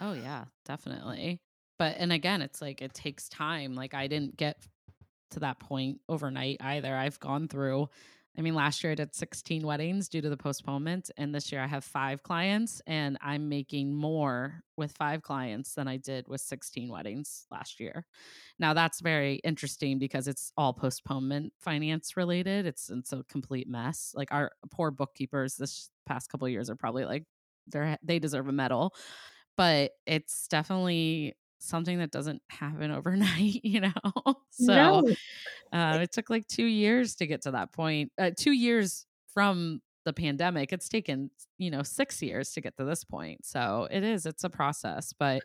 Oh yeah, definitely. But and again, it's like it takes time. Like I didn't get to that point overnight either. I've gone through I mean, last year I did 16 weddings due to the postponement, and this year I have five clients, and I'm making more with five clients than I did with 16 weddings last year. Now that's very interesting because it's all postponement finance related. It's it's a complete mess. Like our poor bookkeepers this past couple years are probably like they're they deserve a medal, but it's definitely something that doesn't happen overnight, you know? so no. uh, it took like two years to get to that point. Uh, two years from the pandemic. It's taken, you know, six years to get to this point. So it is, it's a process, but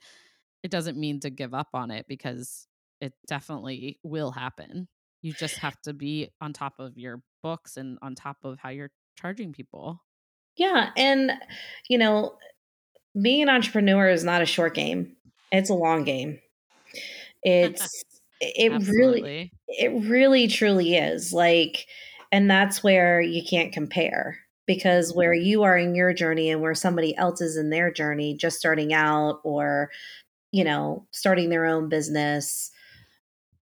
it doesn't mean to give up on it because it definitely will happen. You just have to be on top of your books and on top of how you're charging people. Yeah. And, you know, being an entrepreneur is not a short game. It's a long game. It's it really it really truly is. Like and that's where you can't compare because where mm-hmm. you are in your journey and where somebody else is in their journey just starting out or you know, starting their own business,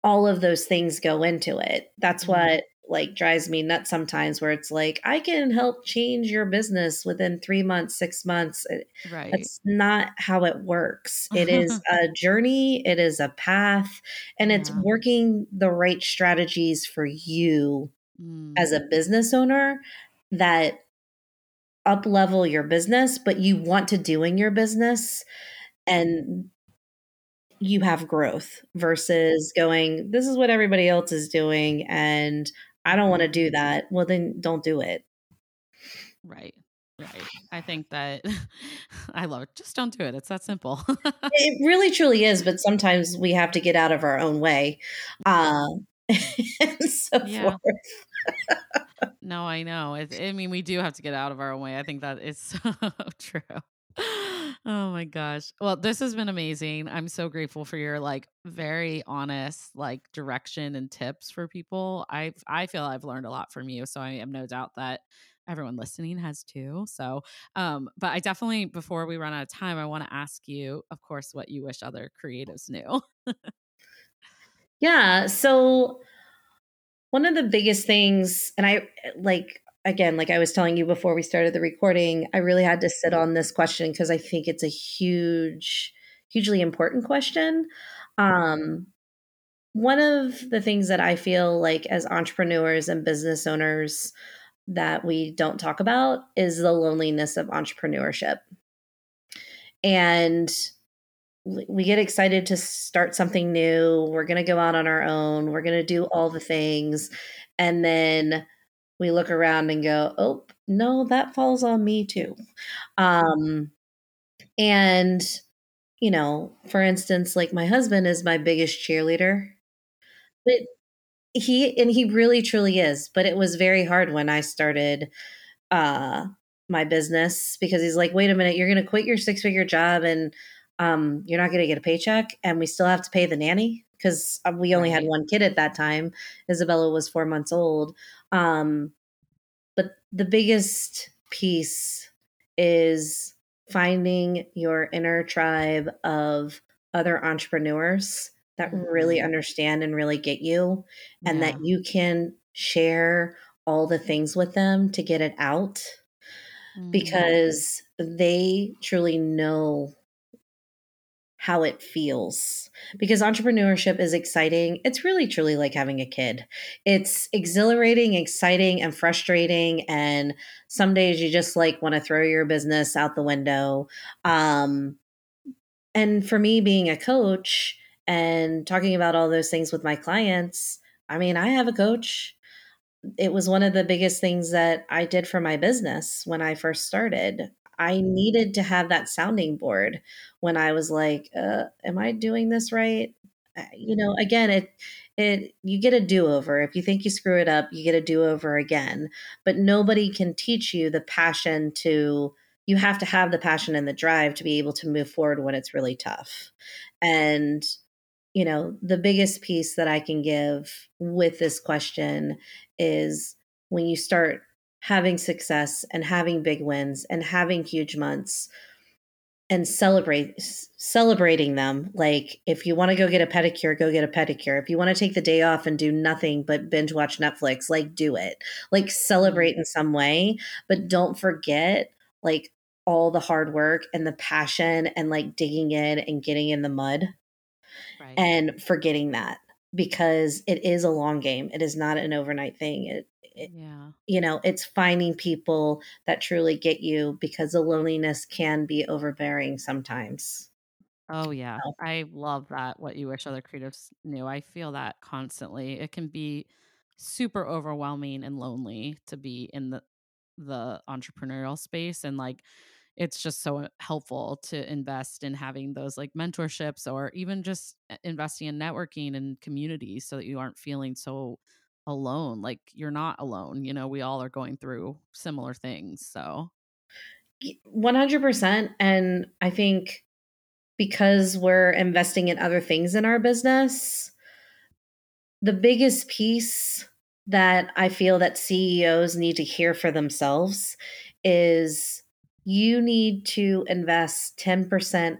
all of those things go into it. That's mm-hmm. what like drives me nuts sometimes where it's like i can help change your business within three months six months right that's not how it works it is a journey it is a path and yeah. it's working the right strategies for you mm. as a business owner that up level your business but you want to do in your business and you have growth versus going this is what everybody else is doing and I don't want to do that. Well, then don't do it. Right. Right. I think that I love it. Just don't do it. It's that simple. it really truly is, but sometimes we have to get out of our own way. Uh, and so yeah. no, I know. It, I mean, we do have to get out of our own way. I think that is so true oh my gosh. Well, this has been amazing. I'm so grateful for your like very honest like direction and tips for people. I I feel I've learned a lot from you, so I am no doubt that everyone listening has too. So, um but I definitely before we run out of time, I want to ask you, of course, what you wish other creatives knew. yeah, so one of the biggest things and I like again, like I was telling you before we started the recording, I really had to sit on this question because I think it's a huge, hugely important question. Um, one of the things that I feel like as entrepreneurs and business owners that we don't talk about is the loneliness of entrepreneurship. And we get excited to start something new. We're going to go out on our own. We're going to do all the things. And then we look around and go, oh, no, that falls on me too. Um, and, you know, for instance, like my husband is my biggest cheerleader. But he, and he really truly is. But it was very hard when I started uh, my business because he's like, wait a minute, you're going to quit your six figure job and um, you're not going to get a paycheck and we still have to pay the nanny because uh, we only right. had one kid at that time. Isabella was four months old. Um, but the biggest piece is finding your inner tribe of other entrepreneurs that really mm-hmm. understand and really get you and yeah. that you can share all the things with them to get it out mm-hmm. because they truly know how it feels because entrepreneurship is exciting. It's really truly like having a kid. It's exhilarating, exciting, and frustrating. And some days you just like want to throw your business out the window. Um, and for me, being a coach and talking about all those things with my clients, I mean, I have a coach. It was one of the biggest things that I did for my business when I first started. I needed to have that sounding board when I was like, uh, "Am I doing this right?" Uh, you know, again, it it you get a do over. If you think you screw it up, you get a do over again. But nobody can teach you the passion to. You have to have the passion and the drive to be able to move forward when it's really tough. And you know, the biggest piece that I can give with this question is when you start having success and having big wins and having huge months and celebrate celebrating them like if you want to go get a pedicure go get a pedicure if you want to take the day off and do nothing but binge watch netflix like do it like celebrate mm-hmm. in some way but don't forget like all the hard work and the passion and like digging in and getting in the mud right. and forgetting that because it is a long game. It is not an overnight thing. It yeah. you know it's finding people that truly get you because the loneliness can be overbearing sometimes. Oh yeah. So. i love that what you wish other creatives knew. I feel that constantly. It can be super overwhelming and lonely to be in the the entrepreneurial space and like it's just so helpful to invest in having those like mentorships or even just eh, investing in networking and communities so that you aren't feeling so alone. Like you're not alone. You know, we all are going through similar things. So 100%. And I think because we're investing in other things in our business, the biggest piece that I feel that CEOs need to hear for themselves is you need to invest 10%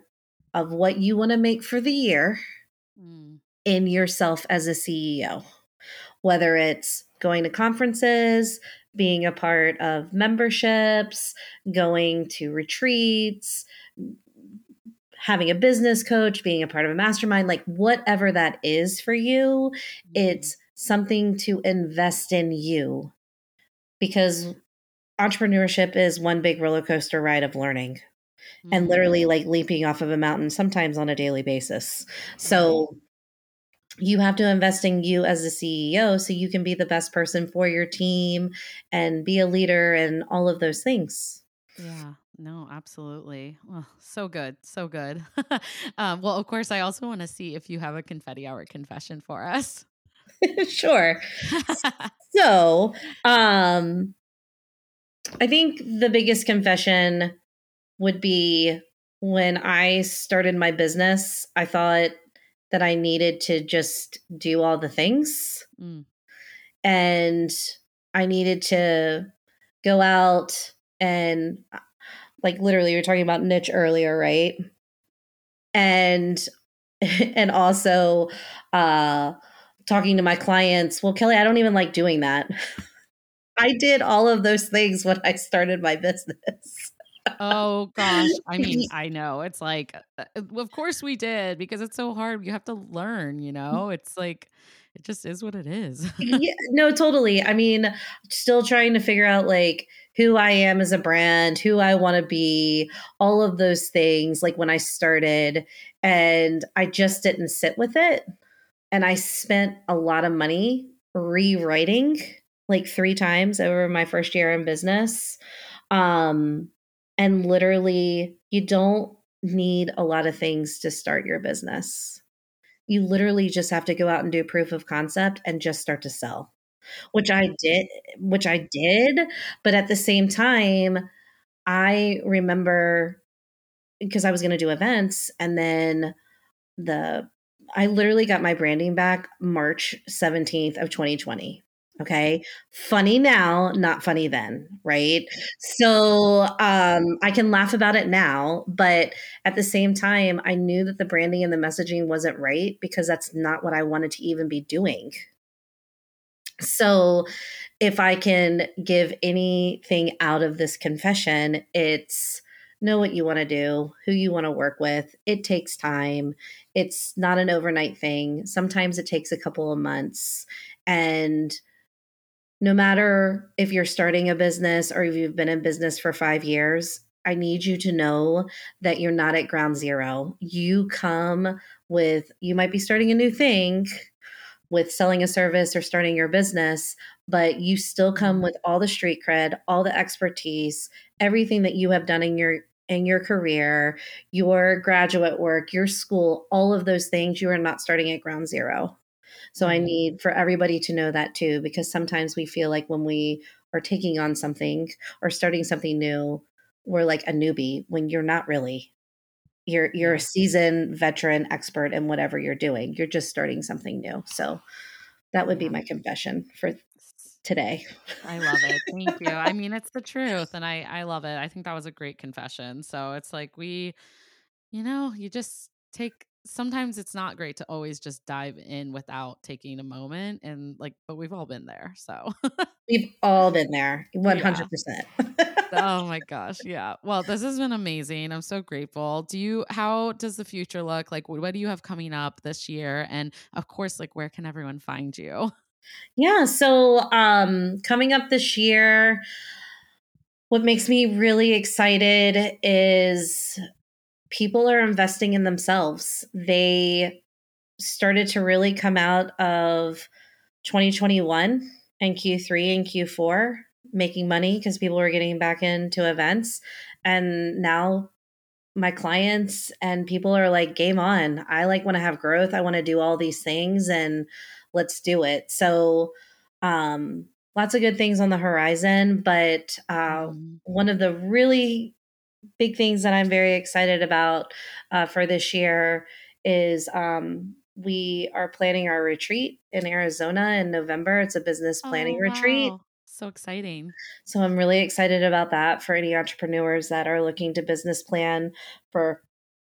of what you want to make for the year mm. in yourself as a CEO whether it's going to conferences, being a part of memberships, going to retreats, having a business coach, being a part of a mastermind, like whatever that is for you, it's something to invest in you. Because entrepreneurship is one big roller coaster ride of learning and literally mm-hmm. like leaping off of a mountain sometimes on a daily basis. So you have to invest in you as a CEO so you can be the best person for your team and be a leader and all of those things. Yeah. No, absolutely. Well, so good. So good. um, well, of course, I also want to see if you have a confetti hour confession for us. sure. so, um, I think the biggest confession would be when I started my business, I thought that I needed to just do all the things. Mm. And I needed to go out and uh, like literally we were talking about niche earlier, right? And and also uh talking to my clients, well Kelly, I don't even like doing that. I did all of those things when I started my business. Oh gosh. I mean, I know. It's like uh, uh, of course we did because it's so hard. You have to learn, you mm. know? It's like it just is what it is. yeah, no, totally. I mean, still trying to figure out like who I am as a brand, who I want to be, all of those things like when I started and I just didn't sit with it. And I spent a lot of money rewriting like 3 times over my first year in business. Um and literally, you don't need a lot of things to start your business. You literally just have to go out and do proof of concept and just start to sell, which I did, which I did. But at the same time, I remember because I was going to do events and then the I literally got my branding back March 17th of 2020. Okay. Funny now, not funny then, right? So um, I can laugh about it now, but at the same time, I knew that the branding and the messaging wasn't right because that's not what I wanted to even be doing. So if I can give anything out of this confession, it's know what you want to do, who you want to work with. It takes time. It's not an overnight thing. Sometimes it takes a couple of months. And no matter if you're starting a business or if you've been in business for five years, I need you to know that you're not at ground zero. You come with, you might be starting a new thing with selling a service or starting your business, but you still come mm-hmm. with all the street cred, all the expertise, everything that you have done in your in your career, your graduate work, your school, all of those things, you are not starting at ground zero. So I mm-hmm. need for everybody to know that too, because sometimes we feel like when we are taking on something or starting something new, we're like a newbie when you're not really. You're you're a seasoned veteran expert in whatever you're doing. You're just starting something new. So that would be my confession for today. I love it. Thank you. I mean, it's the truth and I I love it. I think that was a great confession. So it's like we you know, you just take sometimes it's not great to always just dive in without taking a moment and like but we've all been there so we've all been there 100% oh my gosh yeah. Well this has been amazing i'm so grateful. Do you how does the future look? Like what do you have coming up this year? And of course like where can everyone find you? Yeah so um coming up this year what makes me really excited is people are investing in themselves. They started to really come out of 2021 and Q3 and Q4 making money because people were getting back into events. And now my clients and people are like, game on. I like want to have growth. I want to do all these things and let's do it. So, um, lots of good things on the horizon. But uh, mm. one of the really big things that I'm very excited about uh, for this year is um, we are planning our retreat in Arizona in November. It's a business planning oh, wow. retreat. So exciting. So I'm really excited about that for any entrepreneurs that are looking to business plan for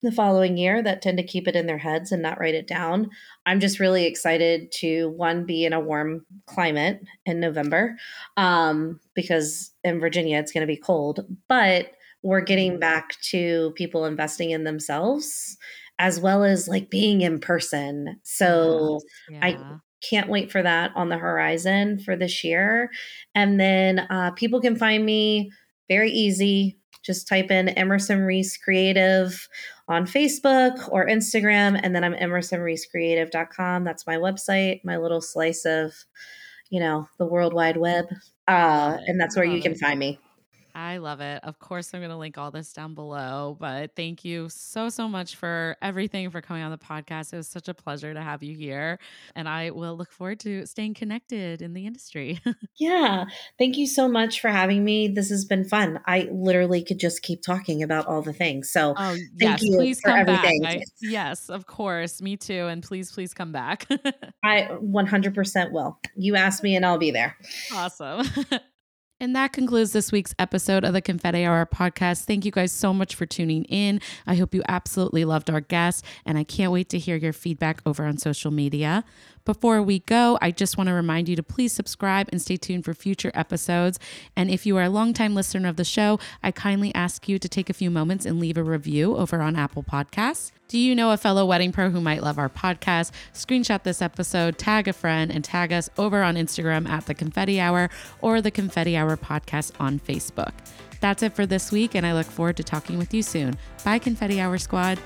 the following year that tend to keep it in their heads and not write it down. I'm just really excited to one be in a warm climate in November um, because in Virginia it's going to be cold, but we're getting back to people investing in themselves as well as like being in person. So yeah. I can't wait for that on the horizon for this year. And then uh, people can find me very easy. Just type in Emerson Reese Creative on Facebook or Instagram, and then I'm emersonreesecreative.com. That's my website, my little slice of, you know, the World Wide Web. Uh, and that's where you can find me. I love it. Of course, I'm going to link all this down below. But thank you so, so much for everything for coming on the podcast. It was such a pleasure to have you here. And I will look forward to staying connected in the industry. yeah. Thank you so much for having me. This has been fun. I literally could just keep talking about all the things. So oh, thank yes, you please for come everything. Back. I, yes, of course. Me too. And please, please come back. I 100% will. You ask me and I'll be there. Awesome. And that concludes this week's episode of the Confetti Hour podcast. Thank you guys so much for tuning in. I hope you absolutely loved our guest, and I can't wait to hear your feedback over on social media. Before we go, I just want to remind you to please subscribe and stay tuned for future episodes. And if you are a longtime listener of the show, I kindly ask you to take a few moments and leave a review over on Apple Podcasts. Do you know a fellow wedding pro who might love our podcast? Screenshot this episode, tag a friend, and tag us over on Instagram at The Confetti Hour or The Confetti Hour Podcast on Facebook. That's it for this week, and I look forward to talking with you soon. Bye, Confetti Hour Squad.